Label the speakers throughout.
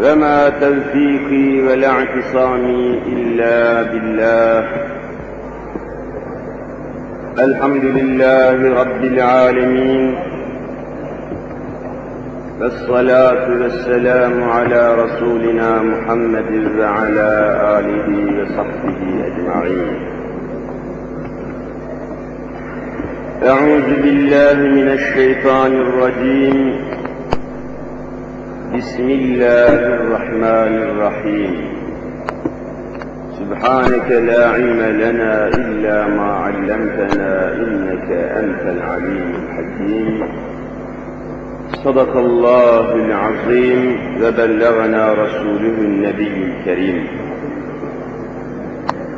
Speaker 1: وما توفيقي ولا اعتصامي إلا بالله. الحمد لله رب العالمين. والصلاة والسلام على رسولنا محمد وعلى آله وصحبه أجمعين. أعوذ بالله من الشيطان الرجيم. بسم الله الرحمن الرحيم. سبحانك لا علم لنا إلا ما علمتنا إنك أنت العليم الحكيم. صدق الله العظيم وبلغنا رسوله النبي الكريم.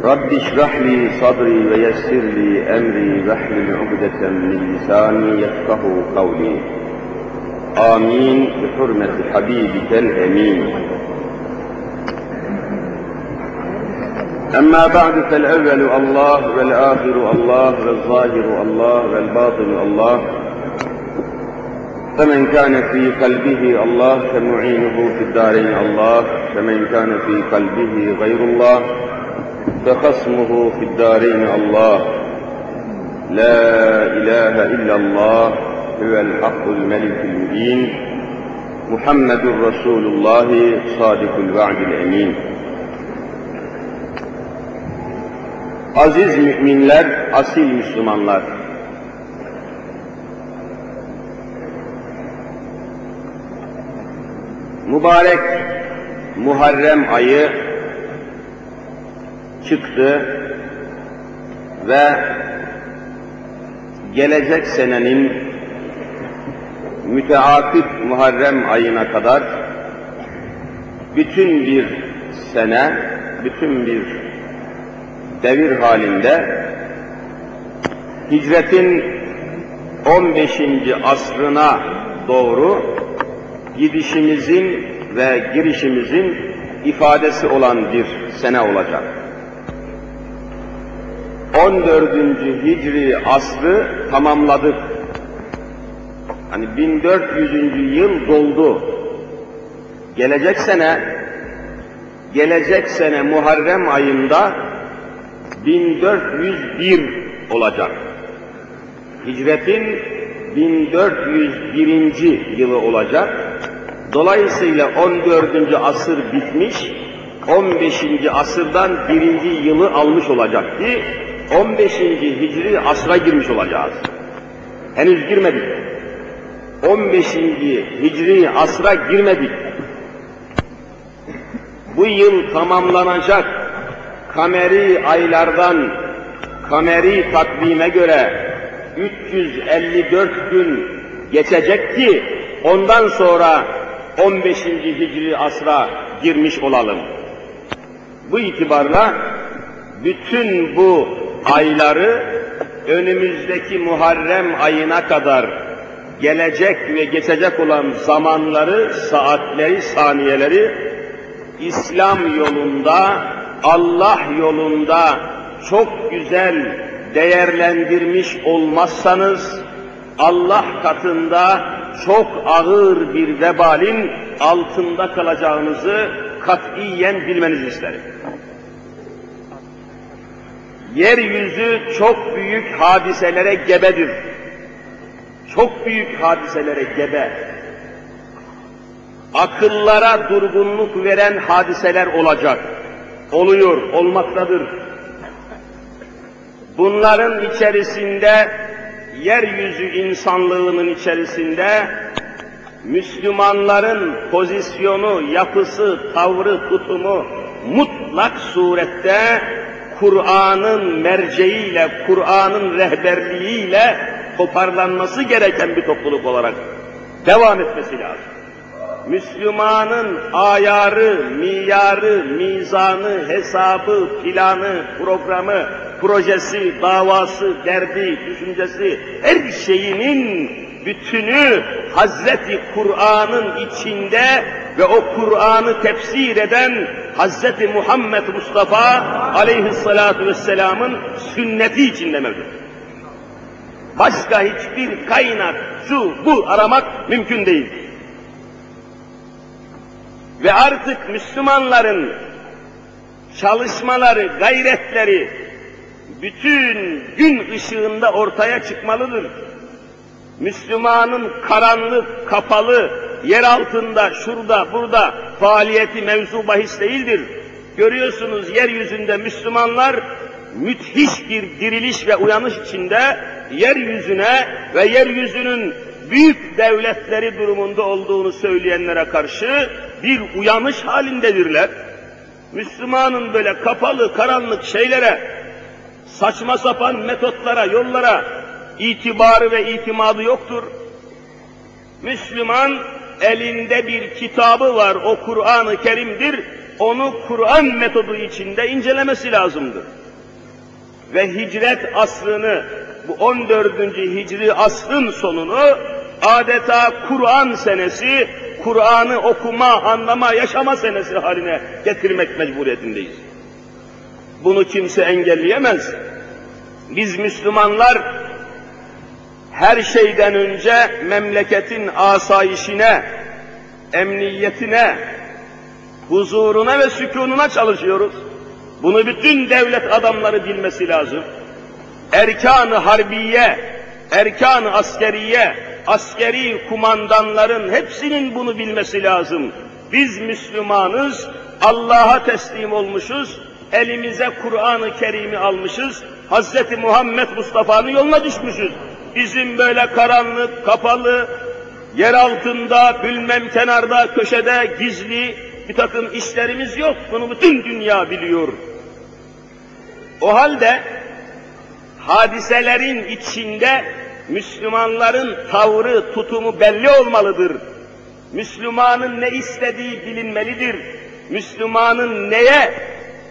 Speaker 1: رب اشرح لي صدري ويسر لي أمري واحلل عقدة من لساني يفقه قولي. آمين. بحرمة حبيبك الأمين. أما بعد فالأول الله والآخر الله والظاهر الله والباطن الله. فمن كان في قلبه الله فمعينه في الدارين الله. فمن كان في قلبه غير الله فخصمه في الدارين الله. لا إله إلا الله. هو الحق الملك المبين محمد رسول الله صادق الوعد Aziz müminler, asil Müslümanlar. Mübarek Muharrem ayı çıktı ve gelecek senenin müteakip Muharrem ayına kadar bütün bir sene, bütün bir devir halinde hicretin 15. asrına doğru gidişimizin ve girişimizin ifadesi olan bir sene olacak. 14. Hicri asrı tamamladık. Hani 1400. yıl doldu. Gelecek sene, gelecek sene Muharrem ayında 1401 olacak. Hicretin 1401. yılı olacak. Dolayısıyla 14. asır bitmiş, 15. asırdan birinci yılı almış olacak ki 15. hicri asra girmiş olacağız. Henüz girmedik. 15. hicri asra girmedik. Bu yıl tamamlanacak kameri aylardan kameri takvime göre 354 gün geçecek ki ondan sonra 15. hicri asra girmiş olalım. Bu itibarla bütün bu ayları önümüzdeki Muharrem ayına kadar gelecek ve geçecek olan zamanları, saatleri, saniyeleri İslam yolunda, Allah yolunda çok güzel değerlendirmiş olmazsanız Allah katında çok ağır bir vebalin altında kalacağınızı katiyen bilmenizi isterim. Yeryüzü çok büyük hadiselere gebedir. Çok büyük hadiselere gebe. Akıllara durgunluk veren hadiseler olacak. Oluyor, olmaktadır. Bunların içerisinde, yeryüzü insanlığının içerisinde Müslümanların pozisyonu, yapısı, tavrı, tutumu mutlak surette Kur'an'ın merceğiyle, Kur'an'ın rehberliğiyle toparlanması gereken bir topluluk olarak devam etmesi lazım. Müslümanın ayarı, miyarı, mizanı, hesabı, planı, programı, projesi, davası, derdi, düşüncesi, her şeyinin bütünü Hazreti Kur'an'ın içinde ve o Kur'an'ı tefsir eden Hazreti Muhammed Mustafa aleyhissalatu vesselamın sünneti içinde mevcut. Başka hiçbir kaynak, şu, bu aramak mümkün değil.
Speaker 2: Ve artık Müslümanların çalışmaları, gayretleri bütün gün ışığında ortaya çıkmalıdır. Müslümanın karanlık, kapalı, yer altında, şurada, burada faaliyeti mevzu bahis değildir. Görüyorsunuz yeryüzünde Müslümanlar müthiş bir diriliş ve uyanış içinde yeryüzüne ve yeryüzünün büyük devletleri durumunda olduğunu söyleyenlere karşı bir uyanış halindedirler. Müslümanın böyle kapalı, karanlık şeylere, saçma sapan metotlara, yollara itibarı ve itimadı yoktur. Müslüman elinde bir kitabı var, o Kur'an-ı Kerim'dir. Onu Kur'an metodu içinde incelemesi lazımdır. Ve hicret asrını, bu 14. hicri asrın sonunu adeta Kur'an senesi, Kur'an'ı okuma, anlama, yaşama senesi haline getirmek mecburiyetindeyiz. Bunu kimse engelleyemez. Biz Müslümanlar her şeyden önce memleketin asayişine, emniyetine, huzuruna ve sükununa çalışıyoruz. Bunu bütün devlet adamları bilmesi lazım. Erkan-ı harbiye, erkan-ı askeriye, askeri kumandanların hepsinin bunu bilmesi lazım. Biz Müslümanız, Allah'a teslim olmuşuz, elimize Kur'an-ı Kerim'i almışız, Hz. Muhammed Mustafa'nın yoluna düşmüşüz. Bizim böyle karanlık, kapalı, yer altında, bilmem kenarda, köşede, gizli bir takım işlerimiz yok. Bunu bütün dünya biliyor. O halde hadiselerin içinde Müslümanların tavrı, tutumu belli olmalıdır. Müslümanın ne istediği bilinmelidir. Müslümanın neye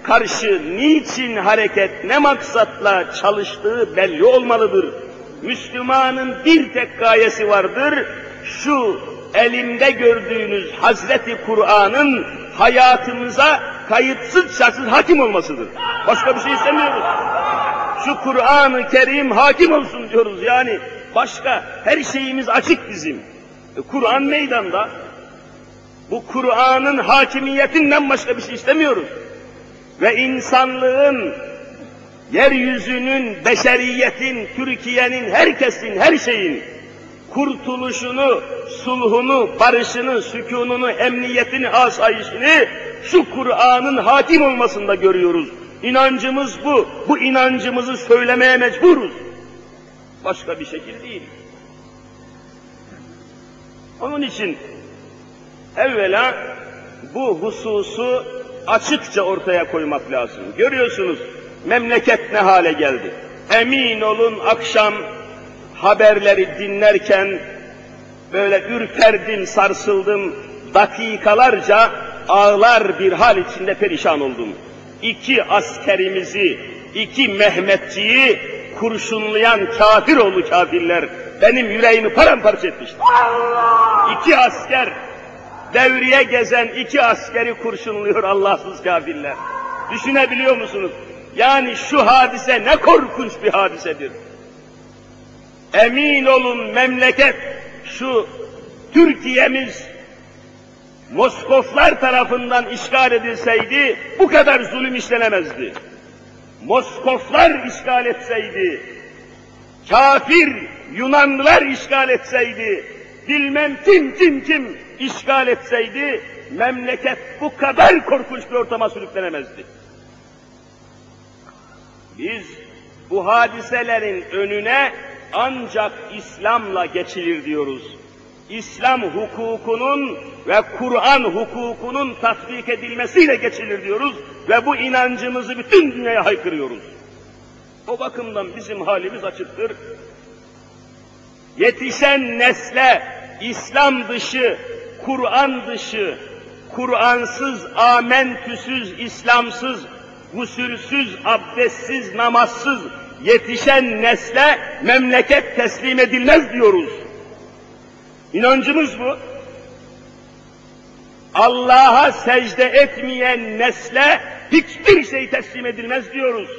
Speaker 2: karşı, niçin hareket, ne maksatla çalıştığı belli olmalıdır. Müslümanın bir tek gayesi vardır, şu elimde gördüğünüz Hazreti Kur'an'ın hayatımıza kayıtsız şartsız hakim olmasıdır. Başka bir şey istemiyoruz. Şu Kur'an-ı Kerim hakim olsun diyoruz yani. Başka her şeyimiz açık bizim. E, Kur'an meydanda. Bu Kur'an'ın hakimiyetinden başka bir şey istemiyoruz. Ve insanlığın, yeryüzünün, beşeriyetin, Türkiye'nin, herkesin, her şeyin kurtuluşunu, sulhunu, barışını, sükununu, emniyetini, asayişini şu Kur'an'ın hakim olmasında görüyoruz. İnancımız bu. Bu inancımızı söylemeye mecburuz. Başka bir şekil değil. Onun için evvela bu hususu açıkça ortaya koymak lazım. Görüyorsunuz memleket ne hale geldi. Emin olun akşam haberleri dinlerken böyle ürperdim, sarsıldım, dakikalarca ağlar bir hal içinde perişan oldum. İki askerimizi, iki Mehmetçiyi kurşunlayan kafir oğlu kafirler benim yüreğimi paramparça etmişti. İki asker, devriye gezen iki askeri kurşunluyor Allahsız kafirler. Düşünebiliyor musunuz? Yani şu hadise ne korkunç bir hadisedir. Emin olun memleket şu Türkiye'miz Moskoflar tarafından işgal edilseydi bu kadar zulüm işlenemezdi. Moskoflar işgal etseydi, kafir Yunanlılar işgal etseydi, bilmem kim kim kim işgal etseydi, memleket bu kadar korkunç bir ortama sürüklenemezdi. Biz bu hadiselerin önüne ancak İslam'la geçilir diyoruz. İslam hukukunun ve Kur'an hukukunun tatbik edilmesiyle geçilir diyoruz ve bu inancımızı bütün dünyaya haykırıyoruz. O bakımdan bizim halimiz açıktır. Yetişen nesle İslam dışı, Kur'an dışı, Kur'ansız, amentüsüz, İslamsız, gusülsüz, abdestsiz, namazsız yetişen nesle memleket teslim edilmez diyoruz. İnancımız bu. Allah'a secde etmeyen nesle hiçbir şey teslim edilmez diyoruz.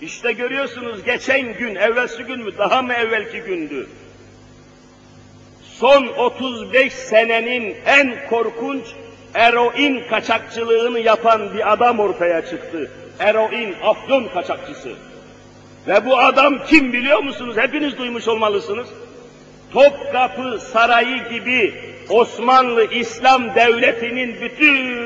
Speaker 2: İşte görüyorsunuz geçen gün, evvelsi gün mü, daha mı evvelki gündü? son 35 senenin en korkunç eroin kaçakçılığını yapan bir adam ortaya çıktı. Eroin, afyon kaçakçısı. Ve bu adam kim biliyor musunuz? Hepiniz duymuş olmalısınız. Topkapı Sarayı gibi Osmanlı İslam Devleti'nin bütün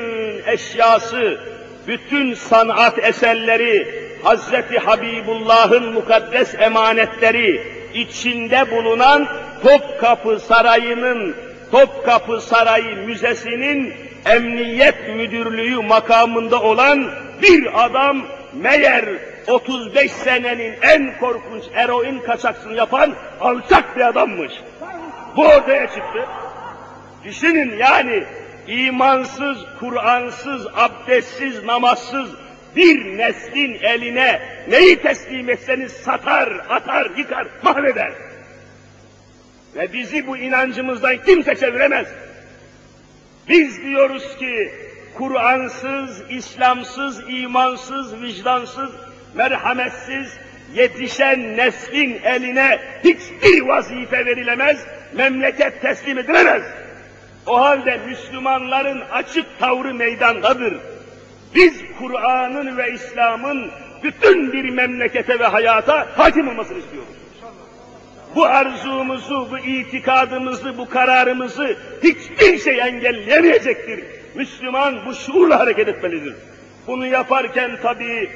Speaker 2: eşyası, bütün sanat eserleri, Hazreti Habibullah'ın mukaddes emanetleri içinde bulunan Topkapı Sarayı'nın, Topkapı Sarayı Müzesi'nin emniyet müdürlüğü makamında olan bir adam meğer 35 senenin en korkunç eroin kaçaksını yapan alçak bir adammış. Bu ortaya çıktı. Düşünün yani imansız, Kur'ansız, abdestsiz, namazsız bir neslin eline neyi teslim etseniz satar, atar, yıkar, mahveder. Ve bizi bu inancımızdan kimse çeviremez. Biz diyoruz ki Kur'ansız, İslamsız, imansız, vicdansız, merhametsiz yetişen neslin eline hiçbir vazife verilemez, memleket teslim edilemez. O halde Müslümanların açık tavrı meydandadır. Biz Kur'an'ın ve İslam'ın bütün bir memlekete ve hayata hakim olmasını istiyoruz. Bu arzumuzu, bu itikadımızı, bu kararımızı hiçbir şey engelleyemeyecektir. Müslüman bu şuurla hareket etmelidir. Bunu yaparken tabii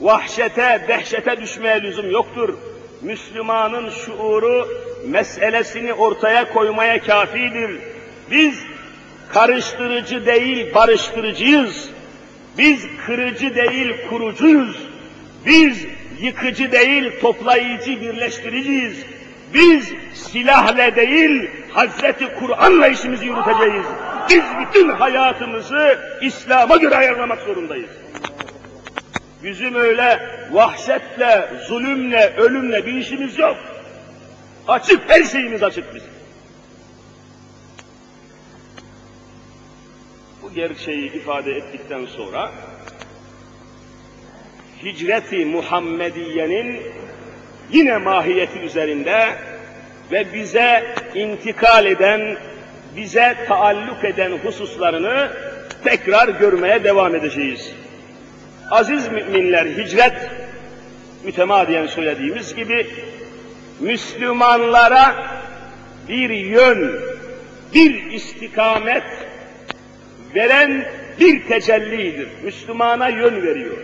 Speaker 2: vahşete, dehşete düşmeye lüzum yoktur. Müslümanın şuuru meselesini ortaya koymaya kafidir. Biz karıştırıcı değil barıştırıcıyız. Biz kırıcı değil kurucuyuz. Biz yıkıcı değil toplayıcı birleştiriciyiz. Biz silahla değil Hazreti Kur'an'la işimizi yürüteceğiz. Biz bütün hayatımızı İslam'a göre ayarlamak zorundayız. Bizim öyle vahşetle, zulümle, ölümle bir işimiz yok. Açık, her şeyimiz açık bizim. Bu gerçeği ifade ettikten sonra hicreti Muhammediye'nin yine mahiyeti üzerinde ve bize intikal eden, bize taalluk eden hususlarını tekrar görmeye devam edeceğiz. Aziz müminler, hicret, mütemadiyen söylediğimiz gibi, Müslümanlara bir yön, bir istikamet veren bir tecellidir. Müslümana yön veriyor.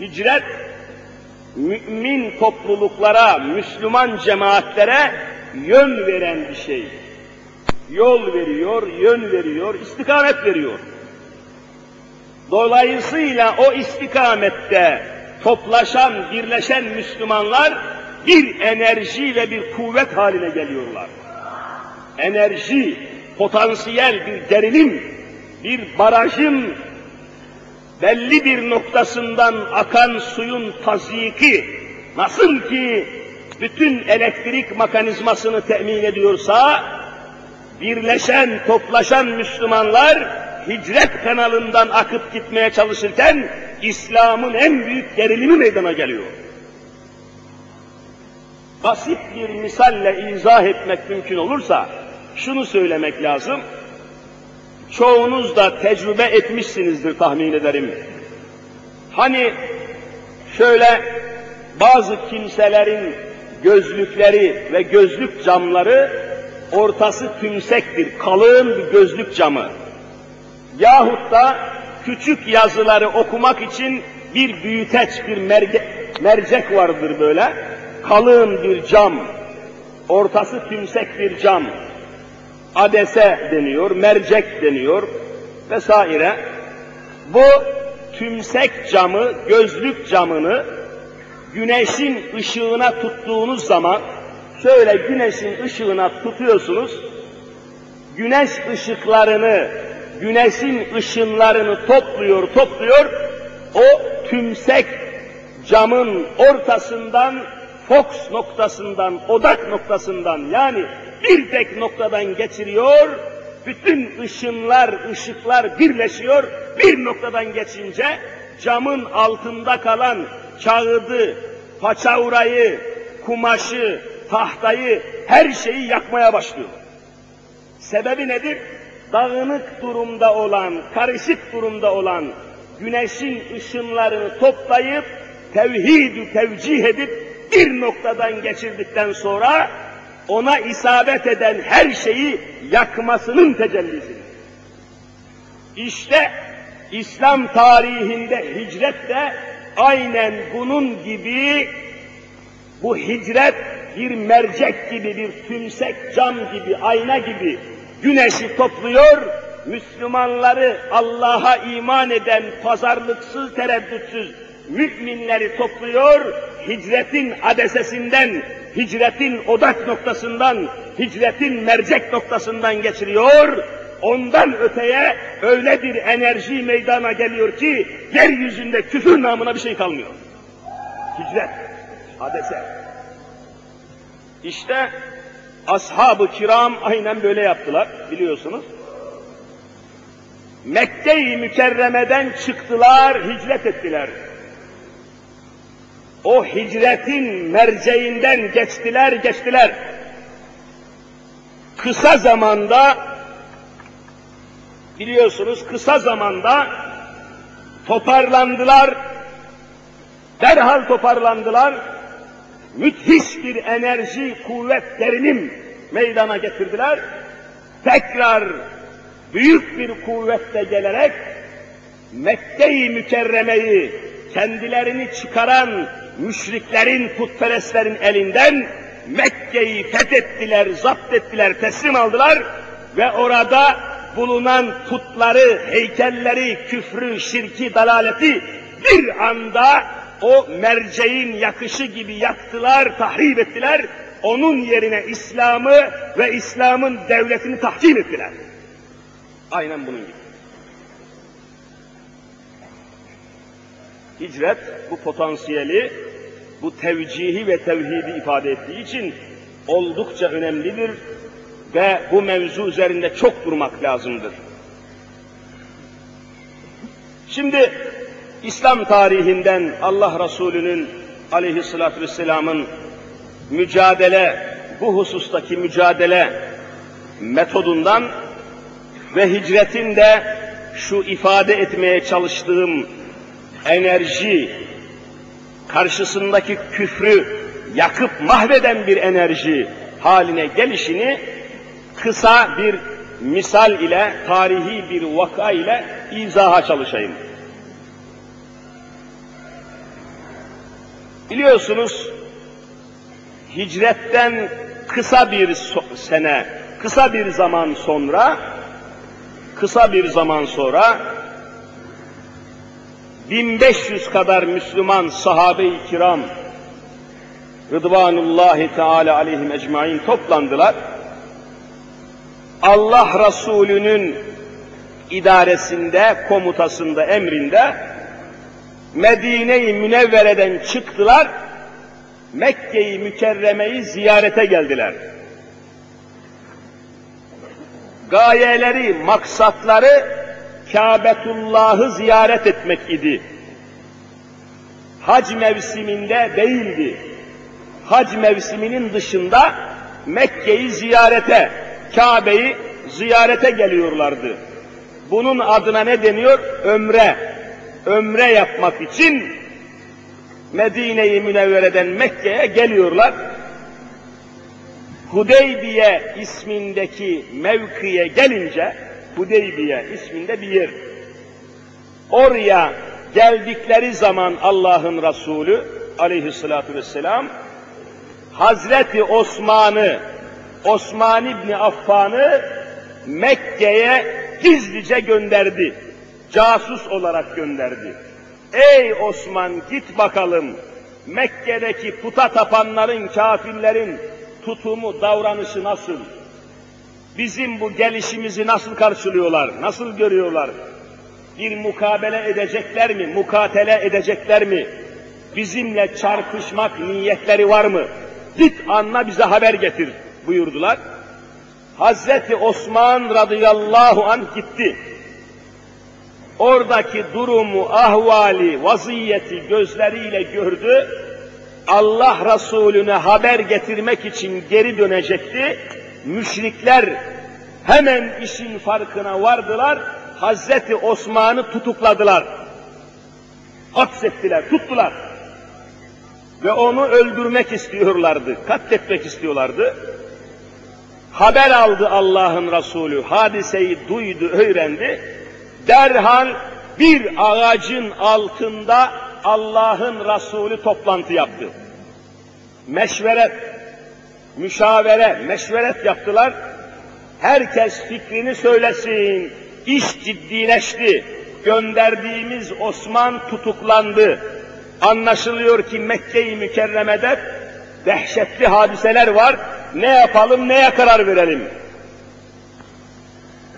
Speaker 2: Hicret, mümin topluluklara, Müslüman cemaatlere yön veren bir şey. Yol veriyor, yön veriyor, istikamet veriyor. Dolayısıyla o istikamette toplaşan, birleşen Müslümanlar bir enerji ve bir kuvvet haline geliyorlar. Enerji, potansiyel bir gerilim, bir barajın belli bir noktasından akan suyun tazyiki nasıl ki bütün elektrik mekanizmasını temin ediyorsa, birleşen, toplaşan Müslümanlar hicret kanalından akıp gitmeye çalışırken İslam'ın en büyük gerilimi meydana geliyor. Basit bir misalle izah etmek mümkün olursa şunu söylemek lazım. Çoğunuz da tecrübe etmişsinizdir tahmin ederim. Hani şöyle bazı kimselerin gözlükleri ve gözlük camları ortası tümsektir, kalın bir gözlük camı. Yahut da küçük yazıları okumak için bir büyüteç, bir merge, mercek vardır böyle. Kalın bir cam, ortası tümsek bir cam. Adese deniyor, mercek deniyor vesaire. Bu tümsek camı, gözlük camını güneşin ışığına tuttuğunuz zaman şöyle güneşin ışığına tutuyorsunuz. Güneş ışıklarını güneşin ışınlarını topluyor, topluyor, o tümsek camın ortasından, fox noktasından, odak noktasından yani bir tek noktadan geçiriyor, bütün ışınlar, ışıklar birleşiyor, bir noktadan geçince camın altında kalan kağıdı, paçavrayı, kumaşı, tahtayı, her şeyi yakmaya başlıyor. Sebebi nedir? Dağınık durumda olan, karışık durumda olan güneşin ışınlarını toplayıp, tevhid tevcih edip, bir noktadan geçirdikten sonra ona isabet eden her şeyi yakmasının tecellisidir. İşte İslam tarihinde hicret de aynen bunun gibi bu hicret bir mercek gibi, bir tümsek cam gibi, ayna gibi güneşi topluyor, Müslümanları Allah'a iman eden pazarlıksız, tereddütsüz müminleri topluyor, hicretin adesesinden, hicretin odak noktasından, hicretin mercek noktasından geçiriyor, ondan öteye öyle bir enerji meydana geliyor ki, yeryüzünde küfür namına bir şey kalmıyor. Hicret, hadese. İşte ashab-ı kiram aynen böyle yaptılar, biliyorsunuz. Mekke-i Mükerreme'den çıktılar, hicret ettiler. O hicretin merceğinden geçtiler, geçtiler. Kısa zamanda, biliyorsunuz kısa zamanda toparlandılar, derhal toparlandılar, müthiş bir enerji, kuvvet, derinim meydana getirdiler. Tekrar büyük bir kuvvetle gelerek Mekke-i Mükerreme'yi kendilerini çıkaran müşriklerin, putperestlerin elinden Mekke'yi fethettiler, zapt ettiler, teslim aldılar ve orada bulunan putları, heykelleri, küfrü, şirki, dalaleti bir anda o merceğin yakışı gibi yaktılar, tahrip ettiler. Onun yerine İslam'ı ve İslam'ın devletini tahkim ettiler. Aynen bunun gibi. Hicret bu potansiyeli, bu tevcihi ve tevhidi ifade ettiği için oldukça önemlidir ve bu mevzu üzerinde çok durmak lazımdır. Şimdi İslam tarihinden Allah Resulü'nün aleyhissalatü vesselamın mücadele, bu husustaki mücadele metodundan ve hicretin de şu ifade etmeye çalıştığım enerji, karşısındaki küfrü yakıp mahveden bir enerji haline gelişini kısa bir misal ile, tarihi bir vaka ile izaha çalışayım. Biliyorsunuz hicretten kısa bir sene, kısa bir zaman sonra, kısa bir zaman sonra 1500 kadar Müslüman sahabe-i kiram Rıdvanullahi Teala aleyhim ecmain toplandılar. Allah Resulü'nün idaresinde, komutasında, emrinde Medine-i Münevvere'den çıktılar, Mekke-i Mükerreme'yi ziyarete geldiler. Gayeleri, maksatları Kâbetullah'ı ziyaret etmek idi. Hac mevsiminde değildi. Hac mevsiminin dışında Mekke'yi ziyarete, Kabe'yi ziyarete geliyorlardı. Bunun adına ne deniyor? Ömre. Ömre yapmak için Medine-i Münevvere'den Mekke'ye geliyorlar. Hudeybiye ismindeki mevkiye gelince, Hudeybiye isminde bir yer. Oraya geldikleri zaman Allah'ın Resulü aleyhissalatü vesselam Hazreti Osman'ı, Osman İbni Affan'ı Mekke'ye gizlice gönderdi. Casus olarak gönderdi. Ey Osman git bakalım Mekke'deki puta tapanların, kafirlerin tutumu, davranışı nasıl? Bizim bu gelişimizi nasıl karşılıyorlar, nasıl görüyorlar? Bir mukabele edecekler mi, mukatele edecekler mi? Bizimle çarpışmak niyetleri var mı? Git anla bize haber getir buyurdular. Hazreti Osman radıyallahu anh gitti. Oradaki durumu, ahvali, vaziyeti gözleriyle gördü Allah Resulüne haber getirmek için geri dönecekti. Müşrikler hemen işin farkına vardılar. Hazreti Osman'ı tutukladılar. Hapsettiler, tuttular. Ve onu öldürmek istiyorlardı, katletmek istiyorlardı. Haber aldı Allah'ın Resulü, hadiseyi duydu, öğrendi. Derhal bir ağacın altında Allah'ın Resulü toplantı yaptı. Meşveret, müşavere, meşveret yaptılar. Herkes fikrini söylesin. İş ciddileşti. Gönderdiğimiz Osman tutuklandı. Anlaşılıyor ki Mekke-i Mükerreme'de dehşetli hadiseler var. Ne yapalım, neye karar verelim?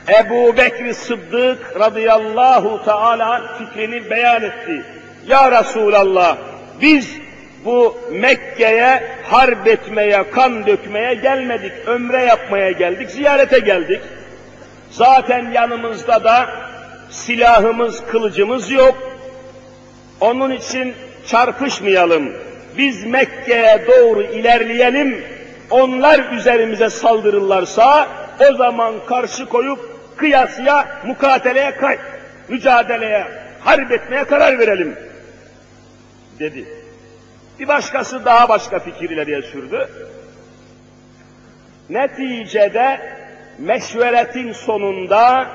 Speaker 2: Ebu Bekir Sıddık radıyallahu teala fikrini beyan etti. Ya Resulallah biz bu Mekke'ye harp etmeye, kan dökmeye gelmedik. Ömre yapmaya geldik, ziyarete geldik. Zaten yanımızda da silahımız, kılıcımız yok. Onun için çarpışmayalım. Biz Mekke'ye doğru ilerleyelim. Onlar üzerimize saldırırlarsa o zaman karşı koyup kıyasıya, mukateleye, kay, mücadeleye, harp etmeye karar verelim dedi. Bir başkası daha başka fikir ileriye sürdü. Neticede meşveretin sonunda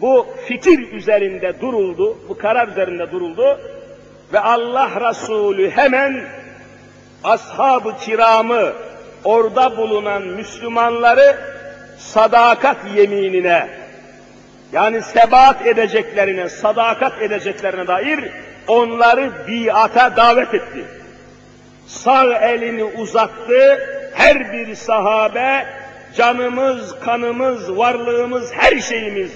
Speaker 2: bu fikir üzerinde duruldu, bu karar üzerinde duruldu ve Allah Resulü hemen ashab-ı kiramı orada bulunan Müslümanları sadakat yeminine yani sebat edeceklerine, sadakat edeceklerine dair onları biata davet etti. Sağ elini uzattı, her bir sahabe canımız, kanımız, varlığımız, her şeyimiz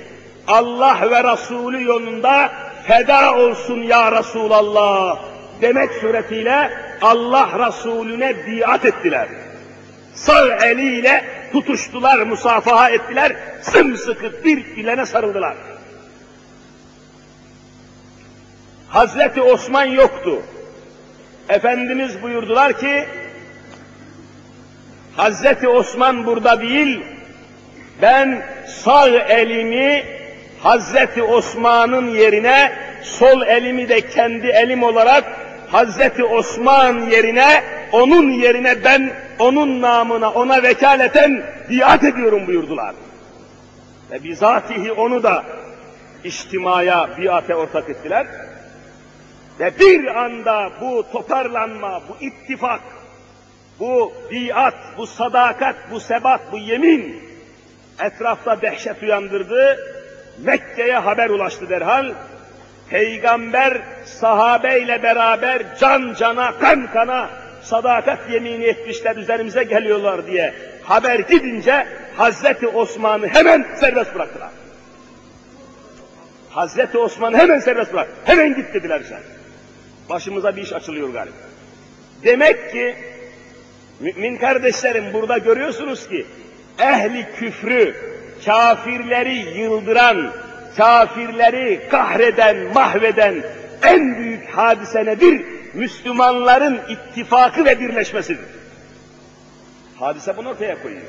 Speaker 2: Allah ve Resulü yolunda feda olsun ya Resulallah demek suretiyle Allah Resulüne biat ettiler. Sağ eliyle tutuştular, musafaha ettiler, sımsıkı bir bilene sarıldılar. Hazreti Osman yoktu. Efendimiz buyurdular ki, Hazreti Osman burada değil, ben sağ elimi Hazreti Osman'ın yerine, sol elimi de kendi elim olarak Hazreti Osman yerine, onun yerine ben onun namına, ona vekaleten biat ediyorum buyurdular. Ve bizatihi onu da içtimaya, biate ortak ettiler. Ve bir anda bu toparlanma, bu ittifak, bu biat, bu sadakat, bu sebat, bu yemin etrafta dehşet uyandırdı. Mekke'ye haber ulaştı derhal. Peygamber sahabeyle beraber can cana, kan kana sadakat yemini etmişler üzerimize geliyorlar diye haber gidince Hazreti Osman'ı hemen serbest bıraktılar. Hazreti Osman'ı hemen serbest bırak. Hemen git dediler sen. Başımıza bir iş açılıyor galiba. Demek ki mümin kardeşlerim burada görüyorsunuz ki ehli küfrü, kafirleri yıldıran, kafirleri kahreden, mahveden en büyük hadise nedir? Müslümanların ittifakı ve birleşmesidir. Hadise bunu ortaya koyuyor.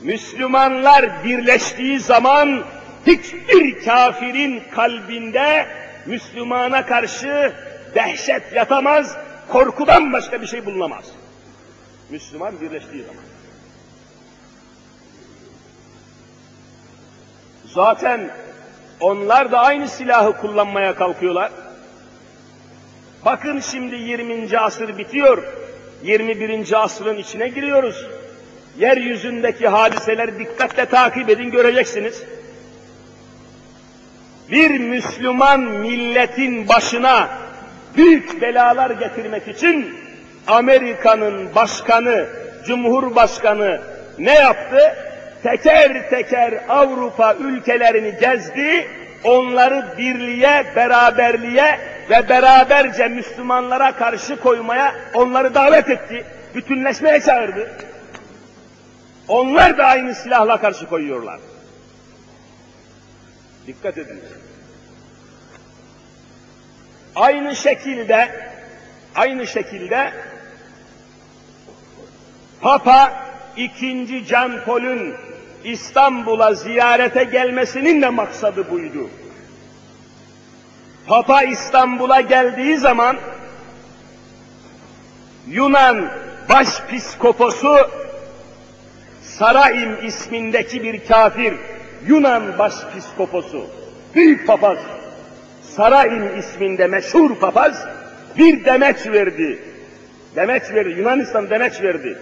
Speaker 2: Müslümanlar birleştiği zaman hiçbir kafirin kalbinde Müslümana karşı dehşet yatamaz, korkudan başka bir şey bulunamaz. Müslüman birleştiği zaman. Zaten onlar da aynı silahı kullanmaya kalkıyorlar. Bakın şimdi 20. asır bitiyor. 21. asrın içine giriyoruz. Yeryüzündeki hadiseleri dikkatle takip edin göreceksiniz. Bir Müslüman milletin başına büyük belalar getirmek için Amerika'nın başkanı, Cumhurbaşkanı ne yaptı? Teker teker Avrupa ülkelerini gezdi, onları birliğe, beraberliğe ve beraberce Müslümanlara karşı koymaya onları davet etti. Bütünleşmeye çağırdı. Onlar da aynı silahla karşı koyuyorlar. Dikkat edin. Aynı şekilde Aynı şekilde Papa II. Can Paul'ün İstanbul'a ziyarete gelmesinin de maksadı buydu. Papa İstanbul'a geldiği zaman Yunan başpiskoposu Saraim ismindeki bir kafir, Yunan başpiskoposu, büyük papaz, Saraim isminde meşhur papaz bir demeç verdi. Demeç verdi, Yunanistan demeç verdi.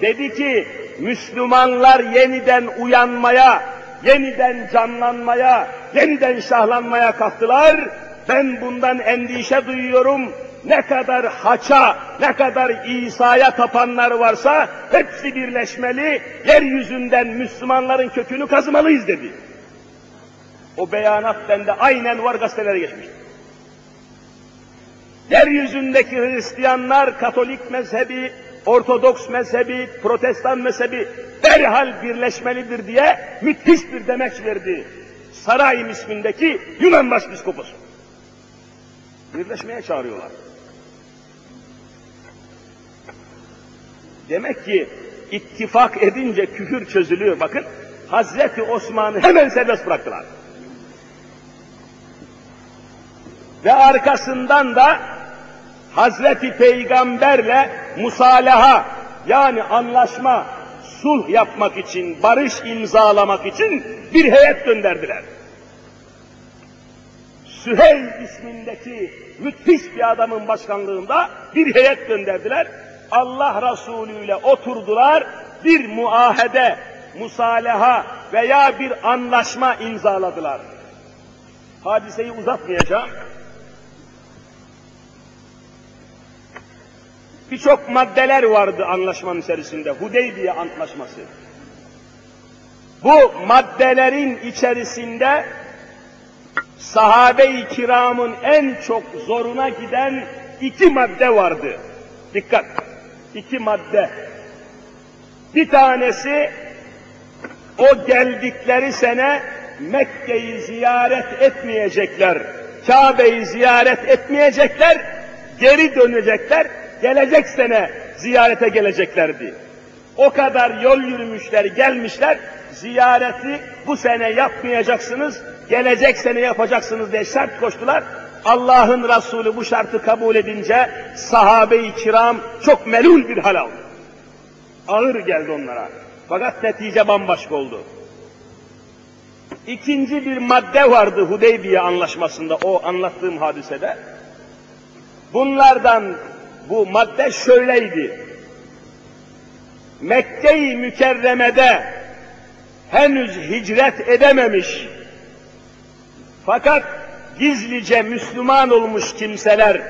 Speaker 2: Dedi ki, Müslümanlar yeniden uyanmaya, yeniden canlanmaya, yeniden şahlanmaya kalktılar. Ben bundan endişe duyuyorum. Ne kadar haça, ne kadar İsa'ya tapanlar varsa hepsi birleşmeli, yeryüzünden Müslümanların kökünü kazımalıyız dedi. O beyanat bende aynen var gazetelere geçmiş. Yeryüzündeki Hristiyanlar Katolik mezhebi, Ortodoks mezhebi, Protestan mezhebi derhal birleşmelidir diye müthiş bir demeç verdi. Sarayim ismindeki Yunan başpiskoposu. Birleşmeye çağırıyorlar. Demek ki ittifak edince küfür çözülüyor. Bakın Hazreti Osman'ı hemen serbest bıraktılar. Ve arkasından da Hazreti Peygamberle musalaha yani anlaşma, sulh yapmak için, barış imzalamak için bir heyet gönderdiler. Süheyl ismindeki müthiş bir adamın başkanlığında bir heyet gönderdiler. Allah Resulü ile oturdular, bir muahede, musalaha veya bir anlaşma imzaladılar. Hadiseyi uzatmayacağım. Birçok maddeler vardı anlaşmanın içerisinde. Hudeybiye Antlaşması. Bu maddelerin içerisinde sahabe-i kiramın en çok zoruna giden iki madde vardı. Dikkat! İki madde. Bir tanesi o geldikleri sene Mekke'yi ziyaret etmeyecekler. Kabe'yi ziyaret etmeyecekler, geri dönecekler, gelecek sene ziyarete geleceklerdi. O kadar yol yürümüşler, gelmişler, ziyareti bu sene yapmayacaksınız, gelecek sene yapacaksınız diye şart koştular. Allah'ın Resulü bu şartı kabul edince sahabe-i kiram çok melul bir hal aldı. Ağır geldi onlara. Fakat netice bambaşka oldu. İkinci bir madde vardı Hudeybiye anlaşmasında, o anlattığım hadisede. Bunlardan bu madde şöyleydi. Mekke-i Mükerreme'de henüz hicret edememiş fakat gizlice Müslüman olmuş kimseler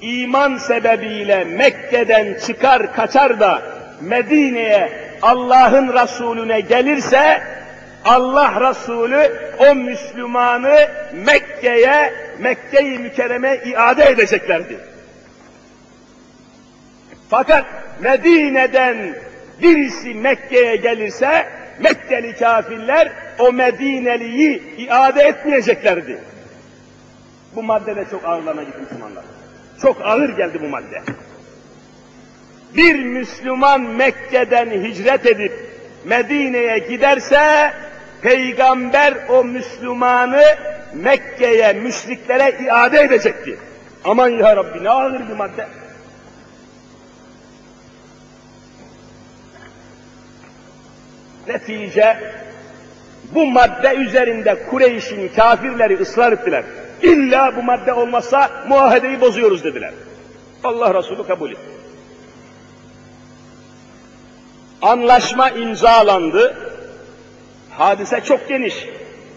Speaker 2: iman sebebiyle Mekke'den çıkar kaçar da Medine'ye Allah'ın Resulüne gelirse Allah Resulü o Müslümanı Mekke'ye, Mekke-i Mükerreme iade edeceklerdi. Fakat Medine'den birisi Mekke'ye gelirse Mekkeli kafirler o Medineliyi iade etmeyeceklerdi. Bu madde de çok ağırlarına gitti Müslümanlar. Çok ağır geldi bu madde. Bir Müslüman Mekke'den hicret edip Medine'ye giderse Peygamber o Müslümanı Mekke'ye, müşriklere iade edecekti. Aman ya Rabbi ne ağır bir madde. Netice bu madde üzerinde Kureyş'in kafirleri ısrar ettiler. İlla bu madde olmazsa muahedeyi bozuyoruz dediler. Allah Resulü kabul etti. Anlaşma imzalandı. Hadise çok geniş.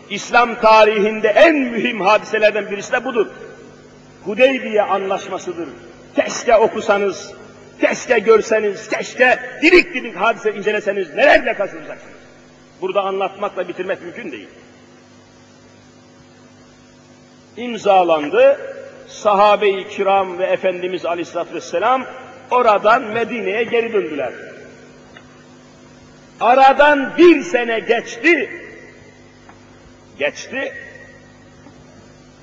Speaker 2: İslam tarihinde en mühim hadiselerden birisi de budur. Hudeybiye anlaşmasıdır. Keşke okusanız, keşke görseniz, keşke dilik dilik hadise inceleseniz nelerle karşılaşacaksınız. Burada anlatmakla bitirmek mümkün değil. İmzalandı. Sahabe-i kiram ve Efendimiz Aleyhisselatü Vesselam oradan Medine'ye geri döndüler. Aradan bir sene geçti. Geçti.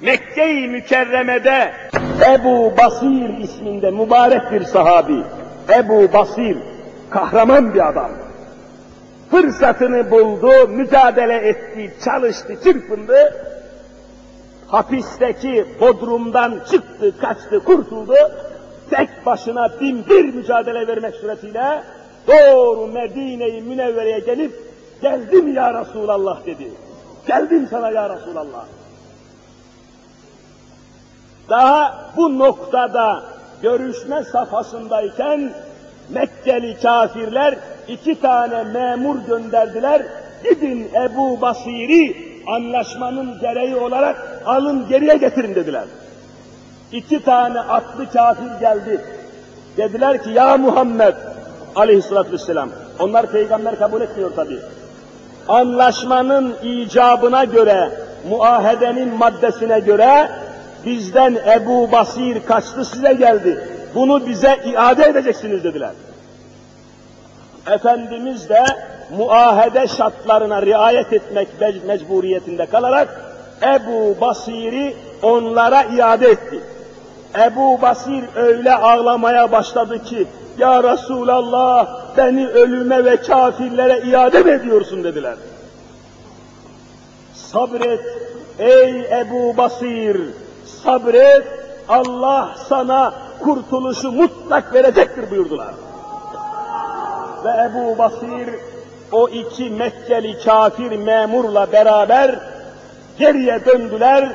Speaker 2: Mekke-i Mükerreme'de Ebu Basir isminde mübarek bir sahabi, Ebu Basir, kahraman bir adam. Fırsatını buldu, mücadele etti, çalıştı, çırpındı. Hapisteki bodrumdan çıktı, kaçtı, kurtuldu. Tek başına bin bir mücadele vermek suretiyle doğru Medine-i Münevvere'ye gelip geldim ya Resulallah dedi. Geldim sana ya Resulallah. Daha bu noktada görüşme safhasındayken Mekkeli kafirler iki tane memur gönderdiler. Gidin Ebu Basir'i anlaşmanın gereği olarak alın geriye getirin dediler. İki tane atlı kafir geldi. Dediler ki ya Muhammed aleyhissalatü vesselam. Onlar peygamber kabul etmiyor tabi. Anlaşmanın icabına göre, muahedenin maddesine göre bizden Ebu Basir kaçtı size geldi. Bunu bize iade edeceksiniz dediler. Efendimiz de muahede şartlarına riayet etmek mecburiyetinde kalarak Ebu Basir'i onlara iade etti. Ebu Basir öyle ağlamaya başladı ki Ya Resulallah beni ölüme ve kafirlere iade mi ediyorsun dediler. Sabret ey Ebu Basir sabret Allah sana kurtuluşu mutlak verecektir buyurdular. Ve Ebu Basir o iki Mekkeli kafir memurla beraber geriye döndüler.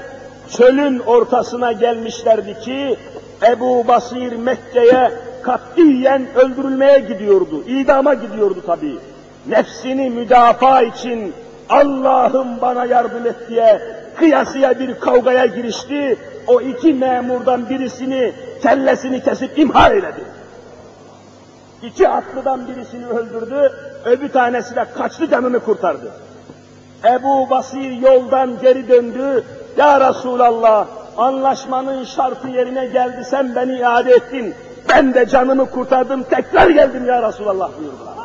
Speaker 2: Çölün ortasına gelmişlerdi ki Ebu Basir Mekke'ye katiyen öldürülmeye gidiyordu. İdama gidiyordu tabi. Nefsini müdafaa için Allah'ım bana yardım et diye kıyasıya bir kavgaya girişti. O iki memurdan birisini kellesini kesip imha eyledi. İki atlıdan birisini öldürdü, öbür tanesi de kaçtı canını kurtardı. Ebu Basir yoldan geri döndü. Ya Resulallah anlaşmanın şartı yerine geldi sen beni iade ettin. Ben de canımı kurtardım tekrar geldim ya Resulallah buyurdular.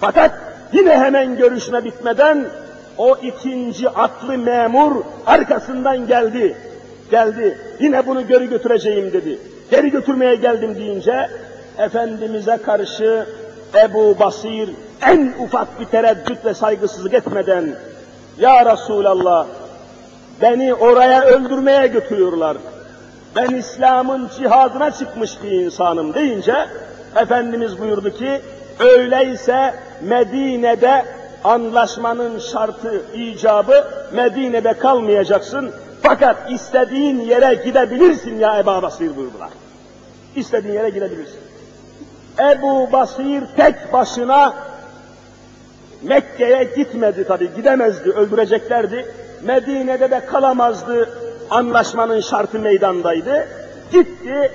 Speaker 2: Fakat yine hemen görüşme bitmeden o ikinci atlı memur arkasından geldi. Geldi. Yine bunu geri götüreceğim dedi. Geri götürmeye geldim deyince Efendimiz'e karşı Ebu Basir en ufak bir tereddüt ve saygısızlık etmeden Ya Resulallah beni oraya öldürmeye götürüyorlar. Ben İslam'ın cihadına çıkmış bir insanım deyince Efendimiz buyurdu ki öyleyse Medine'de anlaşmanın şartı, icabı Medine'de kalmayacaksın. Fakat istediğin yere gidebilirsin ya Ebu Basir buyurdular. İstediğin yere gidebilirsin. Ebu Basir tek başına Mekke'ye gitmedi tabi, gidemezdi, öldüreceklerdi. Medine'de de kalamazdı, anlaşmanın şartı meydandaydı. Gitti,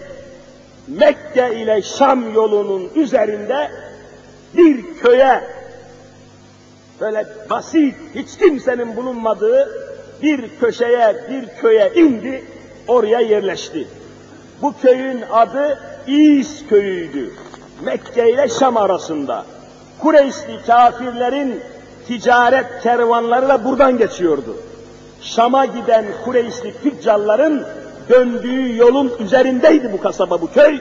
Speaker 2: Mekke ile Şam yolunun üzerinde bir köye, böyle basit, hiç kimsenin bulunmadığı bir köşeye, bir köye indi, oraya yerleşti. Bu köyün adı İz köyüydü. Mekke ile Şam arasında. Kureyşli kafirlerin ticaret kervanları da buradan geçiyordu. Şam'a giden Kureyşli tüccarların döndüğü yolun üzerindeydi bu kasaba, bu köy.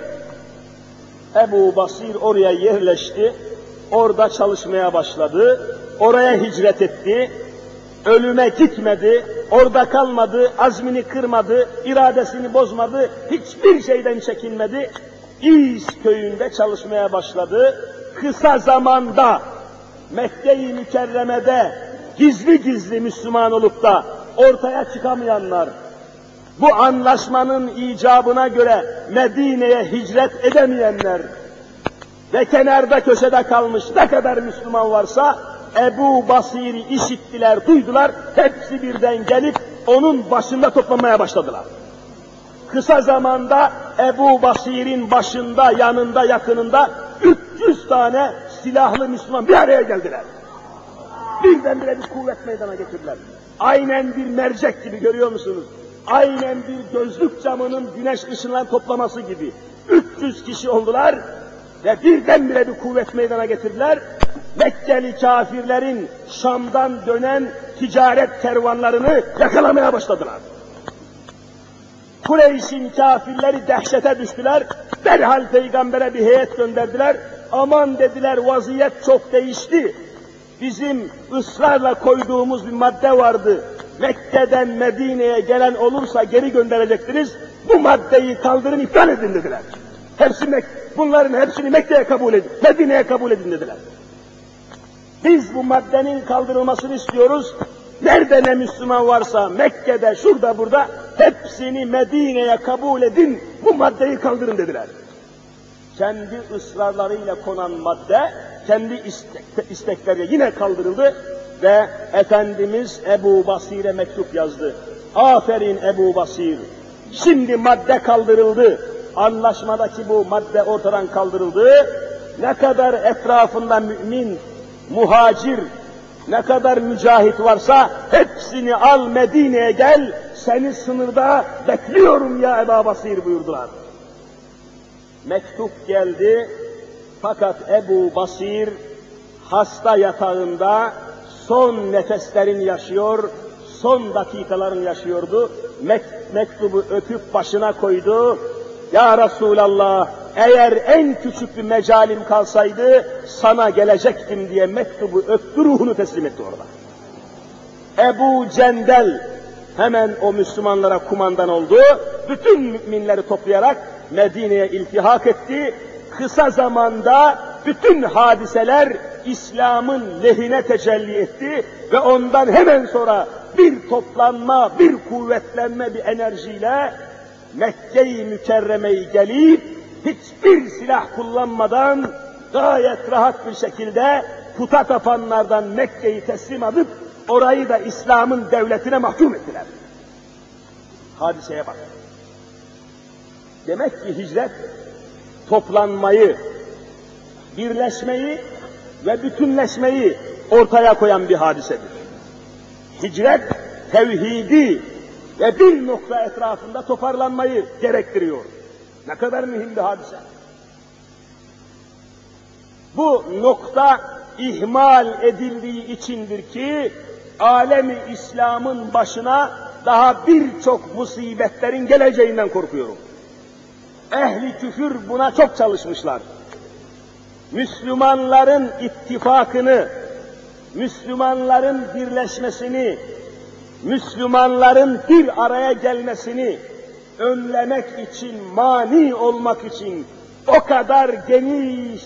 Speaker 2: Ebu Basir oraya yerleşti, orada çalışmaya başladı, oraya hicret etti, ölüme gitmedi, orada kalmadı, azmini kırmadı, iradesini bozmadı, hiçbir şeyden çekinmedi. İz köyünde çalışmaya başladı. Kısa zamanda Mekke-i Mükerreme'de gizli gizli Müslüman olup da ortaya çıkamayanlar, bu anlaşmanın icabına göre Medine'ye hicret edemeyenler ve kenarda köşede kalmış ne kadar Müslüman varsa Ebu Basir'i işittiler, duydular, hepsi birden gelip onun başında toplamaya başladılar. Kısa zamanda Ebu Basir'in başında, yanında, yakınında 300 tane silahlı Müslüman bir araya geldiler. Birdenbire bir kuvvet meydana getirdiler. Aynen bir mercek gibi görüyor musunuz? Aynen bir gözlük camının güneş ışınlarını toplaması gibi. 300 kişi oldular ve birdenbire bir kuvvet meydana getirdiler. Mekkeli kafirlerin Şam'dan dönen ticaret kervanlarını yakalamaya başladılar. Kureyş'in kafirleri dehşete düştüler. Derhal peygambere bir heyet gönderdiler. Aman dediler vaziyet çok değişti. Bizim ısrarla koyduğumuz bir madde vardı. Mekke'den Medine'ye gelen olursa geri gönderecektiniz. Bu maddeyi kaldırın iptal edin dediler. Hepsi Mek bunların hepsini Mekke'ye kabul edin, Medine'ye kabul edin dediler. Biz bu maddenin kaldırılmasını istiyoruz. Nerede ne Müslüman varsa Mekke'de, şurada, burada hepsini Medine'ye kabul edin, bu maddeyi kaldırın dediler. Kendi ısrarlarıyla konan madde, kendi istek, istekleri yine kaldırıldı ve Efendimiz Ebu Basir'e mektup yazdı. Aferin Ebu Basir, şimdi madde kaldırıldı, anlaşmadaki bu madde ortadan kaldırıldı, ne kadar etrafında mümin, muhacir, ne kadar mücahit varsa hepsini al Medine'ye gel, seni sınırda bekliyorum ya Ebu Basir buyurdular. Mektup geldi fakat Ebu Basir hasta yatağında son nefeslerini yaşıyor, son dakikalarını yaşıyordu. Mek mektubu öpüp başına koydu. Ya Resulallah eğer en küçük bir mecalim kalsaydı sana gelecektim diye mektubu öptü ruhunu teslim etti orada. Ebu Cendel hemen o Müslümanlara kumandan oldu. Bütün müminleri toplayarak Medine'ye iltihak etti. Kısa zamanda bütün hadiseler İslam'ın lehine tecelli etti ve ondan hemen sonra bir toplanma, bir kuvvetlenme bir enerjiyle Mekke-i Mükerreme'yi gelip hiçbir silah kullanmadan gayet rahat bir şekilde puta tapanlardan Mekke'yi teslim alıp orayı da İslam'ın devletine mahkum ettiler. Hadiseye bak. Demek ki hicret toplanmayı, birleşmeyi ve bütünleşmeyi ortaya koyan bir hadisedir. Hicret tevhidi ve bir nokta etrafında toparlanmayı gerektiriyor. Ne kadar mühim bir hadise. Bu nokta ihmal edildiği içindir ki alemi İslam'ın başına daha birçok musibetlerin geleceğinden korkuyorum. Ehli küfür buna çok çalışmışlar. Müslümanların ittifakını, Müslümanların birleşmesini, Müslümanların bir araya gelmesini önlemek için, mani olmak için o kadar geniş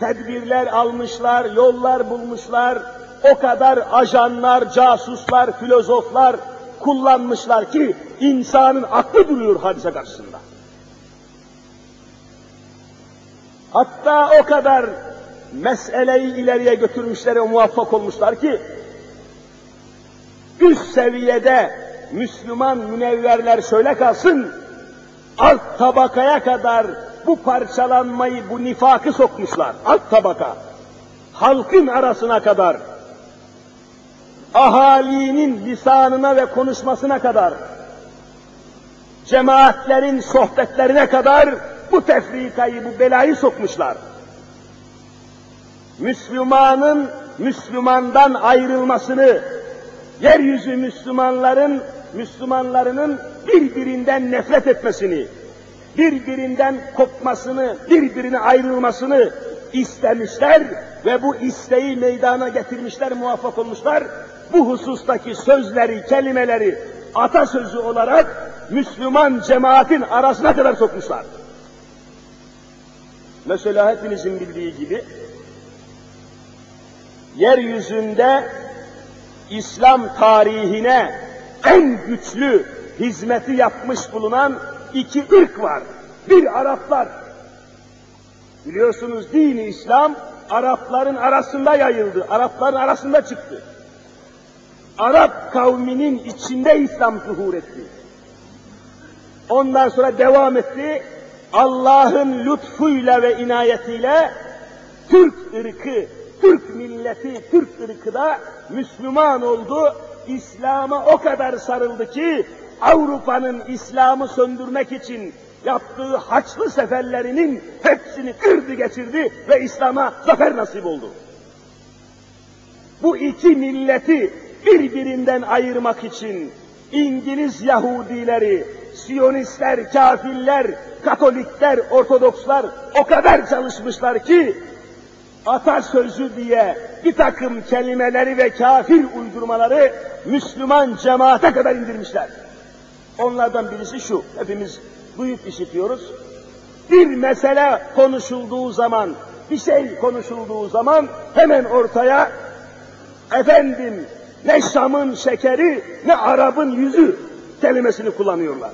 Speaker 2: tedbirler almışlar, yollar bulmuşlar, o kadar ajanlar, casuslar, filozoflar kullanmışlar ki insanın aklı duruyor hadise karşısında. Hatta o kadar meseleyi ileriye götürmüşler ve muvaffak olmuşlar ki üst seviyede Müslüman münevverler şöyle kalsın, alt tabakaya kadar bu parçalanmayı, bu nifakı sokmuşlar, alt tabaka. Halkın arasına kadar, ahalinin lisanına ve konuşmasına kadar, cemaatlerin sohbetlerine kadar bu tefrikayı, bu belayı sokmuşlar. Müslümanın Müslümandan ayrılmasını, yeryüzü Müslümanların Müslümanlarının birbirinden nefret etmesini, birbirinden kopmasını, birbirine ayrılmasını istemişler ve bu isteği meydana getirmişler, muvaffak olmuşlar. Bu husustaki sözleri, kelimeleri atasözü olarak Müslüman cemaatin arasına kadar sokmuşlar. Mesela hepinizin bildiği gibi yeryüzünde İslam tarihine en güçlü hizmeti yapmış bulunan iki ırk var. Bir Araplar. Biliyorsunuz dini İslam Arapların arasında yayıldı. Arapların arasında çıktı. Arap kavminin içinde İslam zuhur etti. Ondan sonra devam etti. Allah'ın lütfuyla ve inayetiyle Türk ırkı, Türk milleti, Türk ırkı da Müslüman oldu. İslam'a o kadar sarıldı ki Avrupa'nın İslam'ı söndürmek için yaptığı haçlı seferlerinin hepsini kırdı geçirdi ve İslam'a zafer nasip oldu. Bu iki milleti birbirinden ayırmak için İngiliz Yahudileri, Siyonistler, kafirler, Katolikler, Ortodokslar o kadar çalışmışlar ki atasözü diye bir takım kelimeleri ve kafir uydurmaları Müslüman cemaate kadar indirmişler. Onlardan birisi şu, hepimiz duyup işitiyoruz. Bir mesele konuşulduğu zaman, bir şey konuşulduğu zaman hemen ortaya efendim ne Şam'ın şekeri ne Arap'ın yüzü kelimesini kullanıyorlar.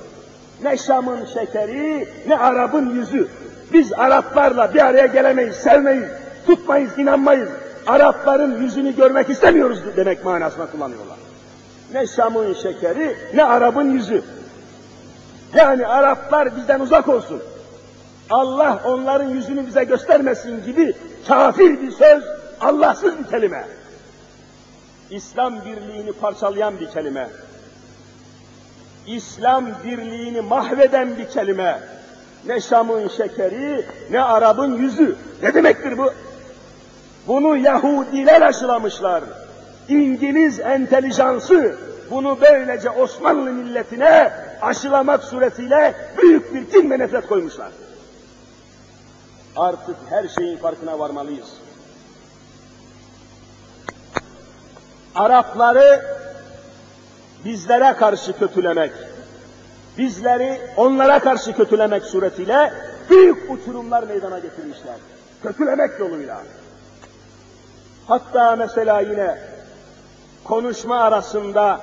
Speaker 2: Ne Şam'ın şekeri ne Arap'ın yüzü. Biz Araplarla bir araya gelemeyiz, sevmeyiz, tutmayız, inanmayız. Arapların yüzünü görmek istemiyoruz demek manasına kullanıyorlar. Ne Şam'ın şekeri ne Arap'ın yüzü. Yani Araplar bizden uzak olsun. Allah onların yüzünü bize göstermesin gibi kafir bir söz, Allahsız bir kelime. İslam birliğini parçalayan bir kelime. İslam birliğini mahveden bir kelime. Ne Şam'ın şekeri, ne Arap'ın yüzü. Ne demektir bu? Bunu Yahudiler aşılamışlar. İngiliz entelijansı bunu böylece Osmanlı milletine aşılamak suretiyle büyük bir kin ve nefret koymuşlar. Artık her şeyin farkına varmalıyız. Arapları bizlere karşı kötülemek, bizleri onlara karşı kötülemek suretiyle büyük uçurumlar meydana getirmişler. Kötülemek yoluyla. Hatta mesela yine konuşma arasında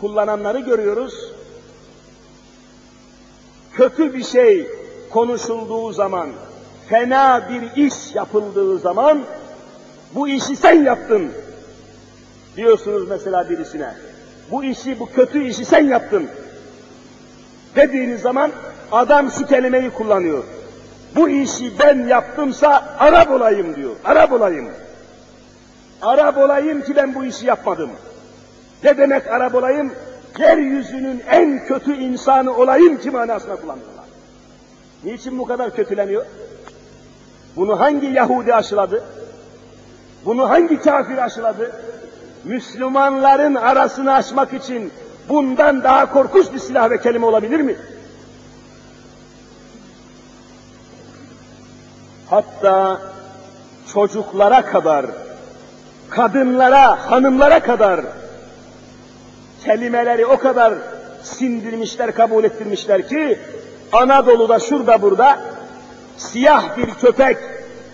Speaker 2: kullananları görüyoruz. Kötü bir şey konuşulduğu zaman, fena bir iş yapıldığı zaman, bu işi sen yaptın diyorsunuz mesela birisine. Bu işi, bu kötü işi sen yaptın dediğiniz zaman adam şu kelimeyi kullanıyor. Bu işi ben yaptımsa Arap olayım diyor. Arap olayım. Arap olayım ki ben bu işi yapmadım. Ne demek Arap olayım? Yeryüzünün en kötü insanı olayım ki manasına kullanıyorlar. Niçin bu kadar kötüleniyor? Bunu hangi Yahudi aşıladı? Bunu hangi kafir aşıladı? Müslümanların arasını açmak için bundan daha korkunç bir silah ve kelime olabilir mi? Hatta çocuklara kadar, kadınlara, hanımlara kadar kelimeleri o kadar sindirmişler, kabul ettirmişler ki Anadolu'da şurada burada siyah bir köpek,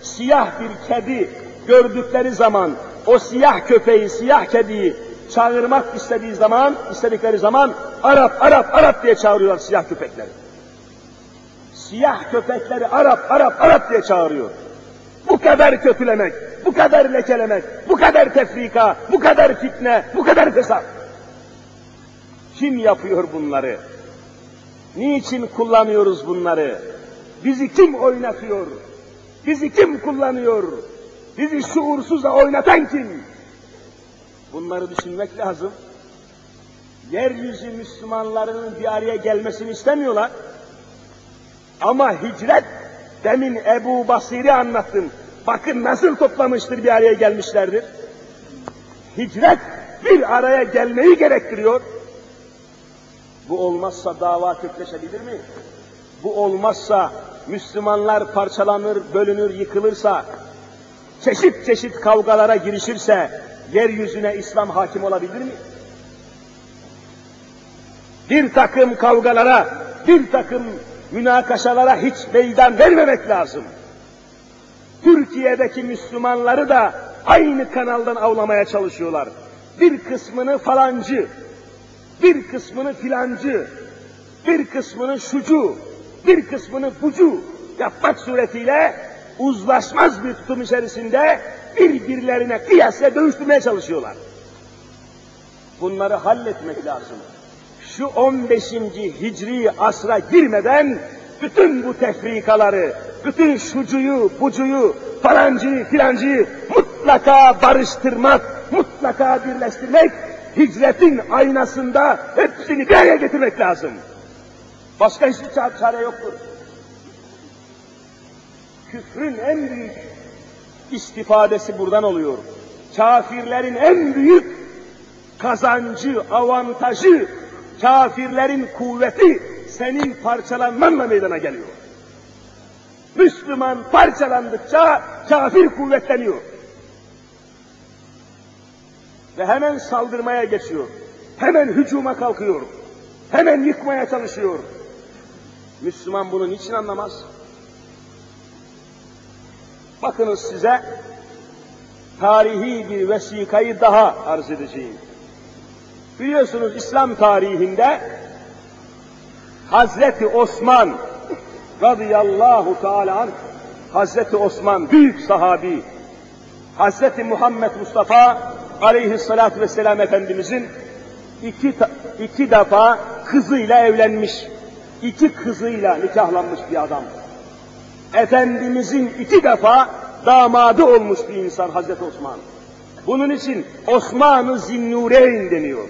Speaker 2: siyah bir kedi gördükleri zaman o siyah köpeği, siyah kediyi çağırmak istediği zaman, istedikleri zaman Arap, Arap, Arap diye çağırıyorlar siyah köpekleri. Siyah köpekleri Arap, Arap, Arap diye çağırıyor. Bu kadar kötülemek, bu kadar lekelemek, bu kadar tefrika, bu kadar fitne, bu kadar fesat. Kim yapıyor bunları? Niçin kullanıyoruz bunları? Bizi kim oynatıyor? Bizi kim kullanıyor? Bizi şuursuzla oynatan kim? Bunları düşünmek lazım. Yeryüzü Müslümanlarının bir araya gelmesini istemiyorlar. Ama hicret, demin Ebu Basir'i anlattın. Bakın nasıl toplamıştır bir araya gelmişlerdir. Hicret bir araya gelmeyi gerektiriyor. Bu olmazsa dava kökleşebilir mi? Bu olmazsa Müslümanlar parçalanır, bölünür, yıkılırsa, çeşit çeşit kavgalara girişirse, yeryüzüne İslam hakim olabilir mi? Bir takım kavgalara, bir takım münakaşalara hiç meydan vermemek lazım. Türkiye'deki Müslümanları da aynı kanaldan avlamaya çalışıyorlar. Bir kısmını falancı, bir kısmını filancı, bir kısmını şucu, bir kısmını bucu yapmak suretiyle uzlaşmaz bir tutum içerisinde birbirlerine kıyasla dövüştürmeye çalışıyorlar. Bunları halletmek lazım. Şu 15. Hicri asra girmeden bütün bu tefrikaları, bütün şucuyu, bucuyu, falancıyı, filancıyı mutlaka barıştırmak, mutlaka birleştirmek, hicretin aynasında hepsini bir araya getirmek lazım. Başka hiçbir çare yoktur. Küfrün en büyük istifadesi buradan oluyor. Kafirlerin en büyük kazancı, avantajı, kafirlerin kuvveti senin parçalanmanla meydana geliyor. Müslüman parçalandıkça kafir kuvvetleniyor. Ve hemen saldırmaya geçiyor. Hemen hücuma kalkıyor. Hemen yıkmaya çalışıyor. Müslüman bunu niçin anlamaz? Bakınız size tarihi bir vesikayı daha arz edeceğim. Biliyorsunuz İslam tarihinde Hazreti Osman radıyallahu teala anh, Hazreti Osman büyük sahabi, Hazreti Muhammed Mustafa aleyhissalatü vesselam Efendimizin iki, iki defa kızıyla evlenmiş, iki kızıyla nikahlanmış bir adam. Efendimizin iki defa damadı olmuş bir insan Hazreti Osman. Bunun için Osman-ı Zinnureyn deniyor.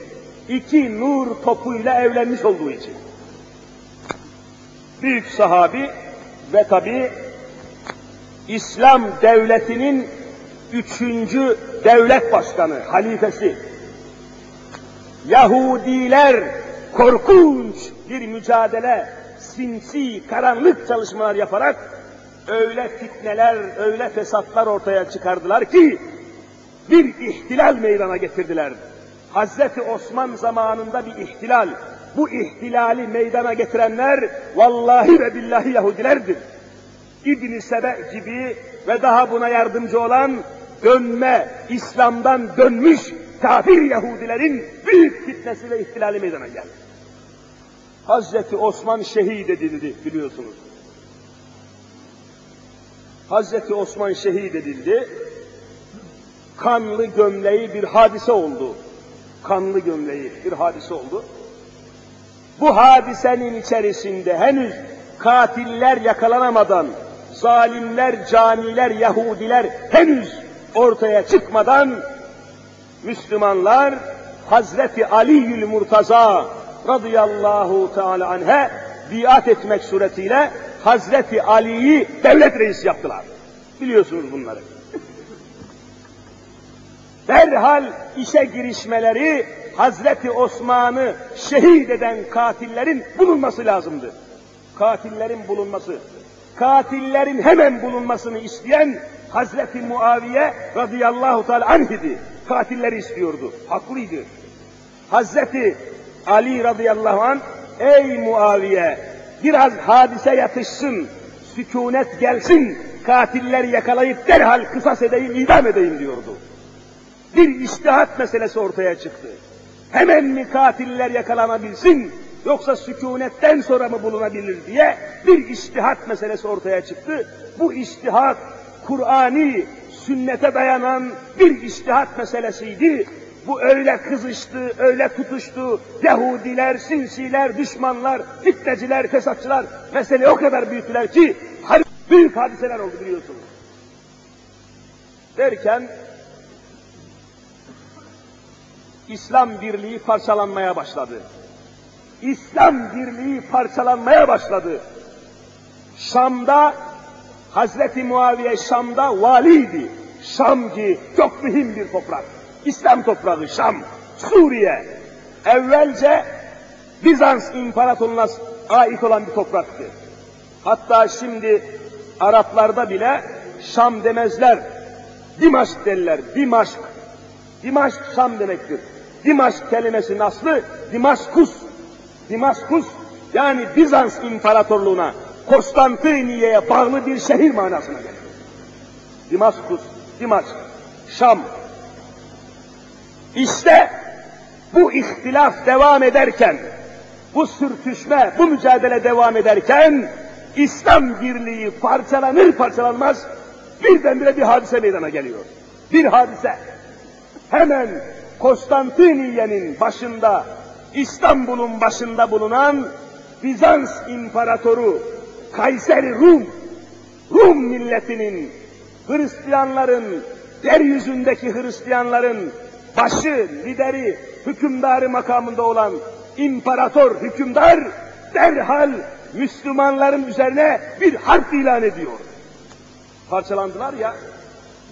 Speaker 2: İki nur topuyla evlenmiş olduğu için. Büyük sahabi ve tabi İslam devletinin üçüncü devlet başkanı, halifesi. Yahudiler korkunç bir mücadele, sinsi, karanlık çalışmalar yaparak öyle fitneler, öyle fesatlar ortaya çıkardılar ki bir ihtilal meydana getirdiler. Hazreti Osman zamanında bir ihtilal, bu ihtilali meydana getirenler vallahi ve billahi Yahudilerdir. İbn-i Sebe gibi ve daha buna yardımcı olan dönme, İslam'dan dönmüş kafir Yahudilerin büyük fitnesi ve ihtilali meydana geldi. Hazreti Osman şehit edildi biliyorsunuz. Hazreti Osman şehit edildi. Kanlı gömleği bir hadise oldu. Kanlı gömleği bir hadise oldu. Bu hadisenin içerisinde henüz katiller yakalanamadan, zalimler, caniler, Yahudiler henüz ortaya çıkmadan Müslümanlar Hazreti Ali'ül Murtaza radıyallahu teala anhe biat etmek suretiyle Hazreti Ali'yi devlet reisi yaptılar. Biliyorsunuz bunları. Derhal işe girişmeleri Hazreti Osman'ı şehit eden katillerin bulunması lazımdı. Katillerin bulunması. Katillerin hemen bulunmasını isteyen Hazreti Muaviye radıyallahu teala anh idi. Katilleri istiyordu. Haklıydı. Hazreti Ali radıyallahu anh ey Muaviye biraz hadise yatışsın, sükunet gelsin, katilleri yakalayıp derhal kısas edeyim, idam edeyim diyordu. Bir iştihat meselesi ortaya çıktı. Hemen mi katiller yakalanabilsin, yoksa sükunetten sonra mı bulunabilir diye bir iştihat meselesi ortaya çıktı. Bu iştihat Kur'ani, sünnete dayanan bir iştihat meselesiydi. Bu öyle kızıştı, öyle tutuştu. Yahudiler, sinsiler, düşmanlar, fitneciler, fesatçılar meseleyi o kadar büyüttüler ki büyük hadiseler oldu biliyorsunuz. Derken İslam birliği parçalanmaya başladı. İslam birliği parçalanmaya başladı. Şam'da Hazreti Muaviye Şam'da valiydi. Şam ki çok mühim bir toprak. İslam toprağı Şam, Suriye. Evvelce Bizans İmparatorluğu'na ait olan bir topraktı. Hatta şimdi Araplarda bile Şam demezler. Dimaşk derler. Dimaşk. Dimaşk Şam demektir. Dimaşk kelimesinin aslı Dimaskus. Dimaskus yani Bizans İmparatorluğu'na, Konstantiniye'ye bağlı bir şehir manasına gelir. Dimaskus, Dimaşk, Şam. İşte bu ihtilaf devam ederken, bu sürtüşme, bu mücadele devam ederken, İslam birliği parçalanır parçalanmaz birdenbire bir hadise meydana geliyor. Bir hadise. Hemen Konstantiniye'nin başında, İstanbul'un başında bulunan Bizans İmparatoru Kayseri Rum, Rum milletinin, Hristiyanların, yeryüzündeki Hristiyanların başı, lideri, hükümdarı makamında olan imparator, hükümdar derhal Müslümanların üzerine bir harp ilan ediyor. Parçalandılar ya,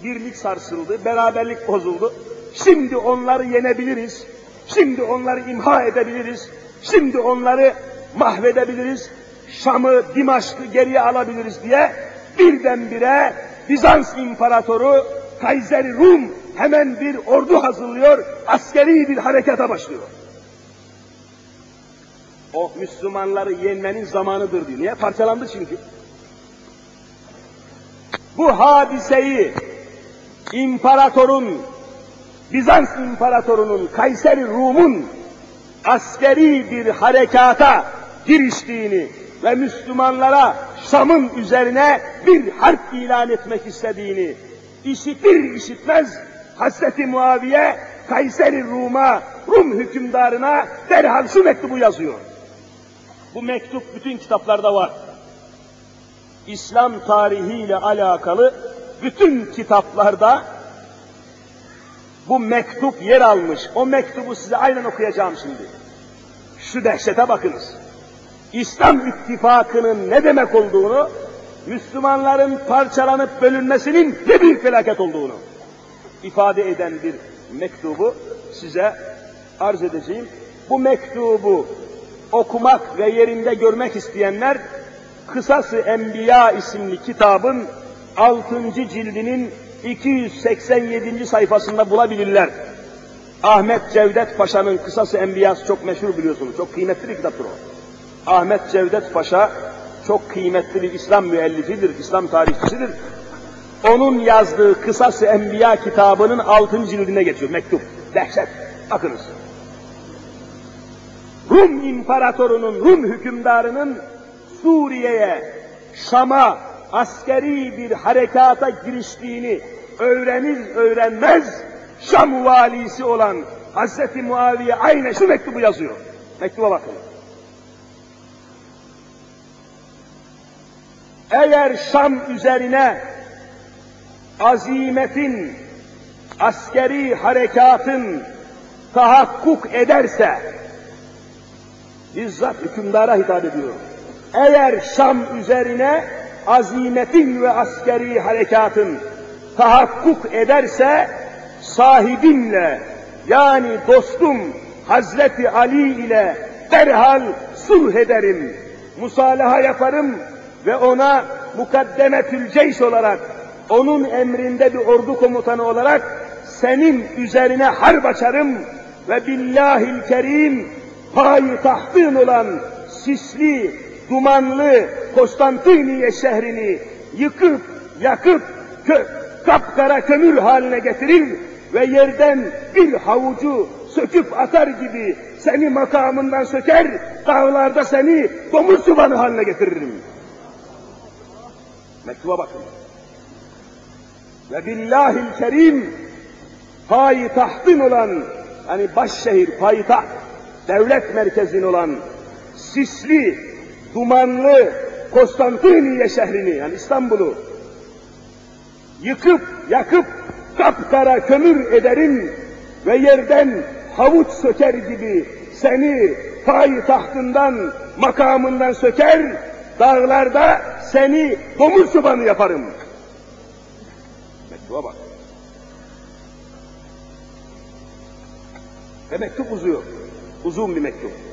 Speaker 2: birlik sarsıldı, beraberlik bozuldu. Şimdi onları yenebiliriz, Şimdi onları imha edebiliriz. Şimdi onları mahvedebiliriz. Şam'ı, Dimaşk'ı geriye alabiliriz diye birdenbire Bizans İmparatoru Kaiser Rum hemen bir ordu hazırlıyor, askeri bir harekata başlıyor. O Müslümanları yenmenin zamanıdır diyor. Niye? Parçalandı çünkü. Bu hadiseyi imparatorun, Bizans imparatorunun, Kayseri Rum'un askeri bir harekata giriştiğini ve Müslümanlara Şam'ın üzerine bir harp ilan etmek istediğini işitir işitmez Hazreti Muaviye Kayseri Rum'a, Rum hükümdarına derhal şu mektubu yazıyor. Bu mektup bütün kitaplarda var. İslam tarihiyle alakalı bütün kitaplarda bu mektup yer almış. O mektubu size aynen okuyacağım şimdi. Şu dehşete bakınız. İslam ittifakının ne demek olduğunu, Müslümanların parçalanıp bölünmesinin ne büyük felaket olduğunu ifade eden bir mektubu size arz edeceğim. Bu mektubu okumak ve yerinde görmek isteyenler Kısası Enbiya isimli kitabın 6. cildinin 287. sayfasında bulabilirler. Ahmet Cevdet Paşa'nın Kısası Enbiyası çok meşhur biliyorsunuz. Çok kıymetli bir kitaptır o. Ahmet Cevdet Paşa çok kıymetli bir İslam müellifidir, İslam tarihçisidir. Onun yazdığı Kısası Enbiya kitabının 6. cildine geçiyor mektup. Dehşet. Bakınız. Rum imparatorunun, Rum hükümdarının Suriye'ye, Şam'a askeri bir harekata giriştiğini öğrenir öğrenmez Şam valisi olan Hazreti Muaviye aynı şu mektubu yazıyor. Mektuba bakın. Eğer Şam üzerine azimetin, askeri harekatın tahakkuk ederse, bizzat hükümdara hitap ediyor. Eğer Şam üzerine azimetin ve askeri harekatın tahakkuk ederse, sahibimle yani dostum Hazreti Ali ile derhal sulh ederim, musalaha yaparım ve ona mukaddemetül ceyş olarak, onun emrinde bir ordu komutanı olarak senin üzerine harp açarım ve billahil kerim payitahtın olan sisli, dumanlı Konstantiniye şehrini yıkıp, yakıp, kö kapkara kömür haline getirir ve yerden bir havucu söküp atar gibi seni makamından söker, dağlarda seni domuz çobanı haline getiririm. Mektuba bakın. Ve billahil kerim payitahtın olan, hani başşehir, payitaht, devlet merkezin olan sisli, dumanlı Konstantiniye şehrini, yani İstanbul'u yıkıp, yakıp, kapkara kömür ederim ve yerden havuç söker gibi seni payitahtından, makamından söker, dağlarda seni domuz çobanı yaparım. Mektuba bak. Ve mektup uzuyor. Uzun bir mektup.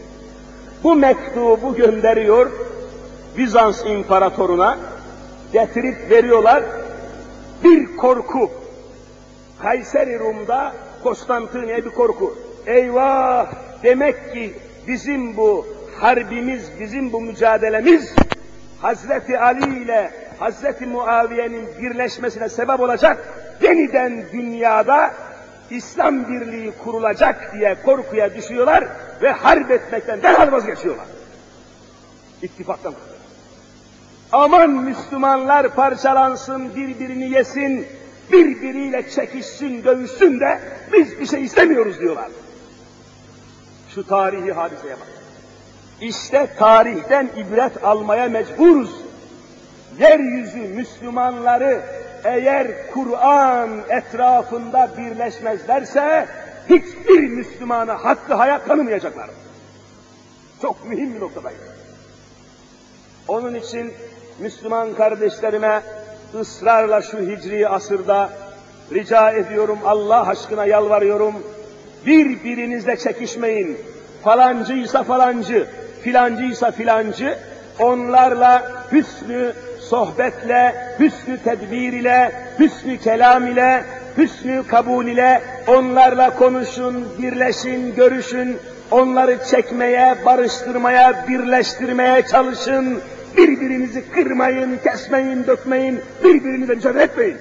Speaker 2: Bu mektubu gönderiyor Bizans imparatoruna getirip veriyorlar. Bir korku. Kayseri Rum'da Konstantiniye bir korku. Eyvah! Demek ki bizim bu harbimiz, bizim bu mücadelemiz Hazreti Ali ile Hazreti Muaviye'nin birleşmesine sebep olacak, yeniden dünyada İslam birliği kurulacak diye korkuya düşüyorlar ve harp etmekten derhal vazgeçiyorlar. İttifaktan. Aman Müslümanlar parçalansın, birbirini yesin, birbiriyle çekişsin, dövüşsün de biz bir şey istemiyoruz diyorlar. Şu tarihi hadiseye bak. İşte tarihten ibret almaya mecburuz. Yeryüzü Müslümanları eğer Kur'an etrafında birleşmezlerse hiçbir Müslümana hakkı hayat tanımayacaklar. Çok mühim bir noktadayız. Onun için Müslüman kardeşlerime ısrarla şu hicri asırda rica ediyorum Allah aşkına yalvarıyorum Birbirinizle çekişmeyin. Falancıysa falancı, filancıysa filancı, onlarla hüsnü sohbetle, hüsnü tedbir ile, hüsnü kelam ile, hüsnü kabul ile onlarla konuşun, birleşin, görüşün, onları çekmeye, barıştırmaya, birleştirmeye çalışın. Birbirinizi kırmayın, kesmeyin, dökmeyin, birbirinize mücadele etmeyin.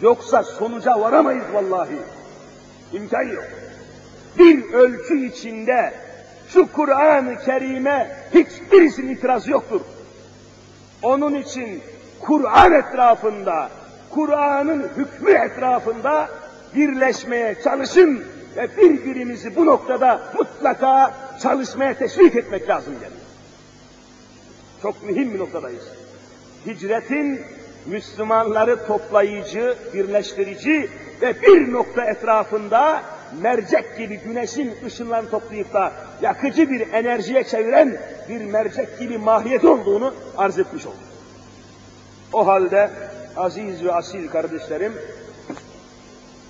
Speaker 2: Yoksa sonuca varamayız vallahi. İmkan yok. Bir ölçü içinde şu Kur'an-ı Kerim'e hiçbirisinin itirazı yoktur. Onun için Kur'an etrafında, Kur'an'ın hükmü etrafında birleşmeye çalışın ve birbirimizi bu noktada mutlaka çalışmaya teşvik etmek lazım yani. Çok mühim bir noktadayız. Hicretin Müslümanları toplayıcı, birleştirici ve bir nokta etrafında mercek gibi güneşin ışınlarını toplayıp da yakıcı bir enerjiye çeviren bir mercek gibi mahiyet olduğunu arz etmiş olduk. O halde aziz ve asil kardeşlerim,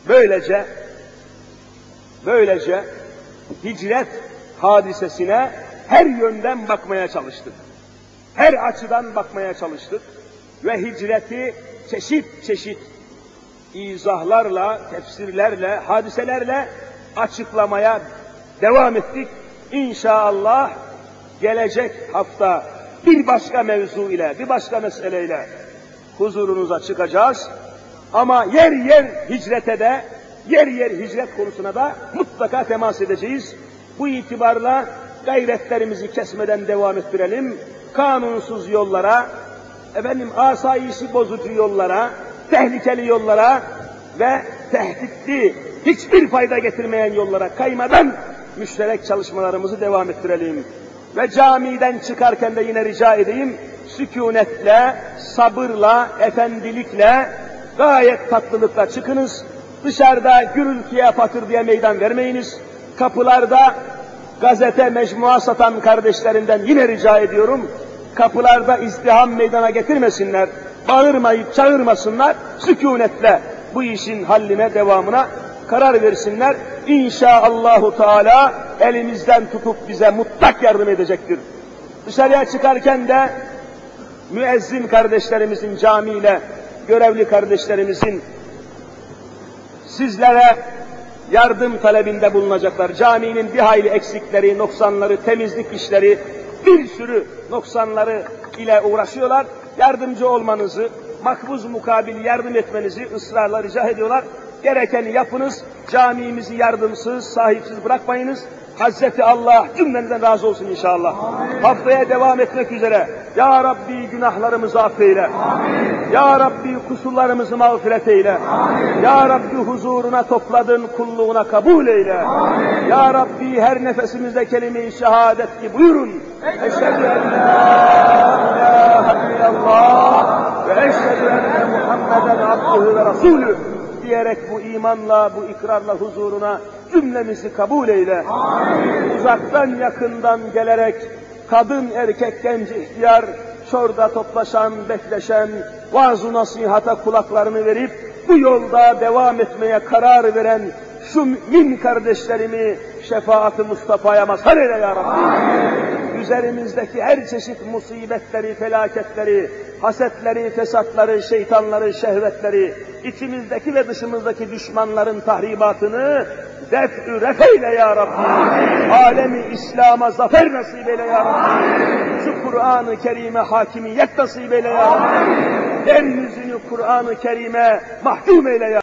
Speaker 2: böylece böylece hicret hadisesine her yönden bakmaya çalıştık. Her açıdan bakmaya çalıştık ve hicreti çeşit çeşit izahlarla, tefsirlerle, hadiselerle açıklamaya devam ettik. İnşallah gelecek hafta bir başka mevzu ile, bir başka meseleyle huzurunuza çıkacağız. Ama yer yer hicrete de, yer yer hicret konusuna da mutlaka temas edeceğiz. Bu itibarla gayretlerimizi kesmeden devam ettirelim. Kanunsuz yollara, efendim asayişi bozucu yollara, tehlikeli yollara ve tehditli, hiçbir fayda getirmeyen yollara kaymadan müşterek çalışmalarımızı devam ettirelim. Ve camiden çıkarken de yine rica edeyim, sükunetle, sabırla, efendilikle, gayet tatlılıkla çıkınız. Dışarıda gürültüye patır diye meydan vermeyiniz. Kapılarda gazete mecmua satan kardeşlerinden yine rica ediyorum. Kapılarda izdiham meydana getirmesinler. Bağırmayıp çağırmasınlar. Sükunetle bu işin halline, devamına karar versinler. İnşaallahu Teala elimizden tutup bize mutlak yardım edecektir. Dışarıya çıkarken de müezzin kardeşlerimizin camiyle görevli kardeşlerimizin sizlere yardım talebinde bulunacaklar. Caminin bir hayli eksikleri, noksanları, temizlik işleri, bir sürü noksanları ile uğraşıyorlar. Yardımcı olmanızı, makbuz mukabil yardım etmenizi ısrarla rica ediyorlar. Gerekeni yapınız, camimizi yardımsız, sahipsiz bırakmayınız. Hazreti Allah cümlenizden razı olsun inşallah. Amin. Haftaya devam etmek üzere. Ya Rabbi günahlarımızı affeyle. Amin. Ya Rabbi kusurlarımızı mağfiret eyle. Amin. Ya Rabbi huzuruna topladın kulluğuna kabul eyle. Amin. Ya Rabbi her nefesimizde kelime-i şehadet ki buyurun. Eşhedü en la ilahe illallah ve eşhedü enne Muhammeden abduhu ve rasulü diyerek bu imanla, bu ikrarla huzuruna cümlemizi kabul eyle. Amin. Uzaktan yakından gelerek kadın, erkek, genç, ihtiyar, şurada toplaşan, bekleşen, vaaz nasihata kulaklarını verip bu yolda devam etmeye karar veren şu mümin kardeşlerimi şefaat-ı Mustafa'ya mazhar eyle ya Rabbi. Amin. Üzerimizdeki her çeşit musibetleri, felaketleri, hasetleri, fesatları, şeytanları, şehvetleri, içimizdeki ve dışımızdaki düşmanların tahribatını def-ü refeyle ya Rabbi. Amin. Alemi İslam'a zafer nasip eyle ya Rabbi. Amin. Şu Kur'an-ı Kerim'e hakimiyet nasip eyle ya Rabbi. Yeryüzünü Kur'an-ı Kerim'e mahkum eyle ya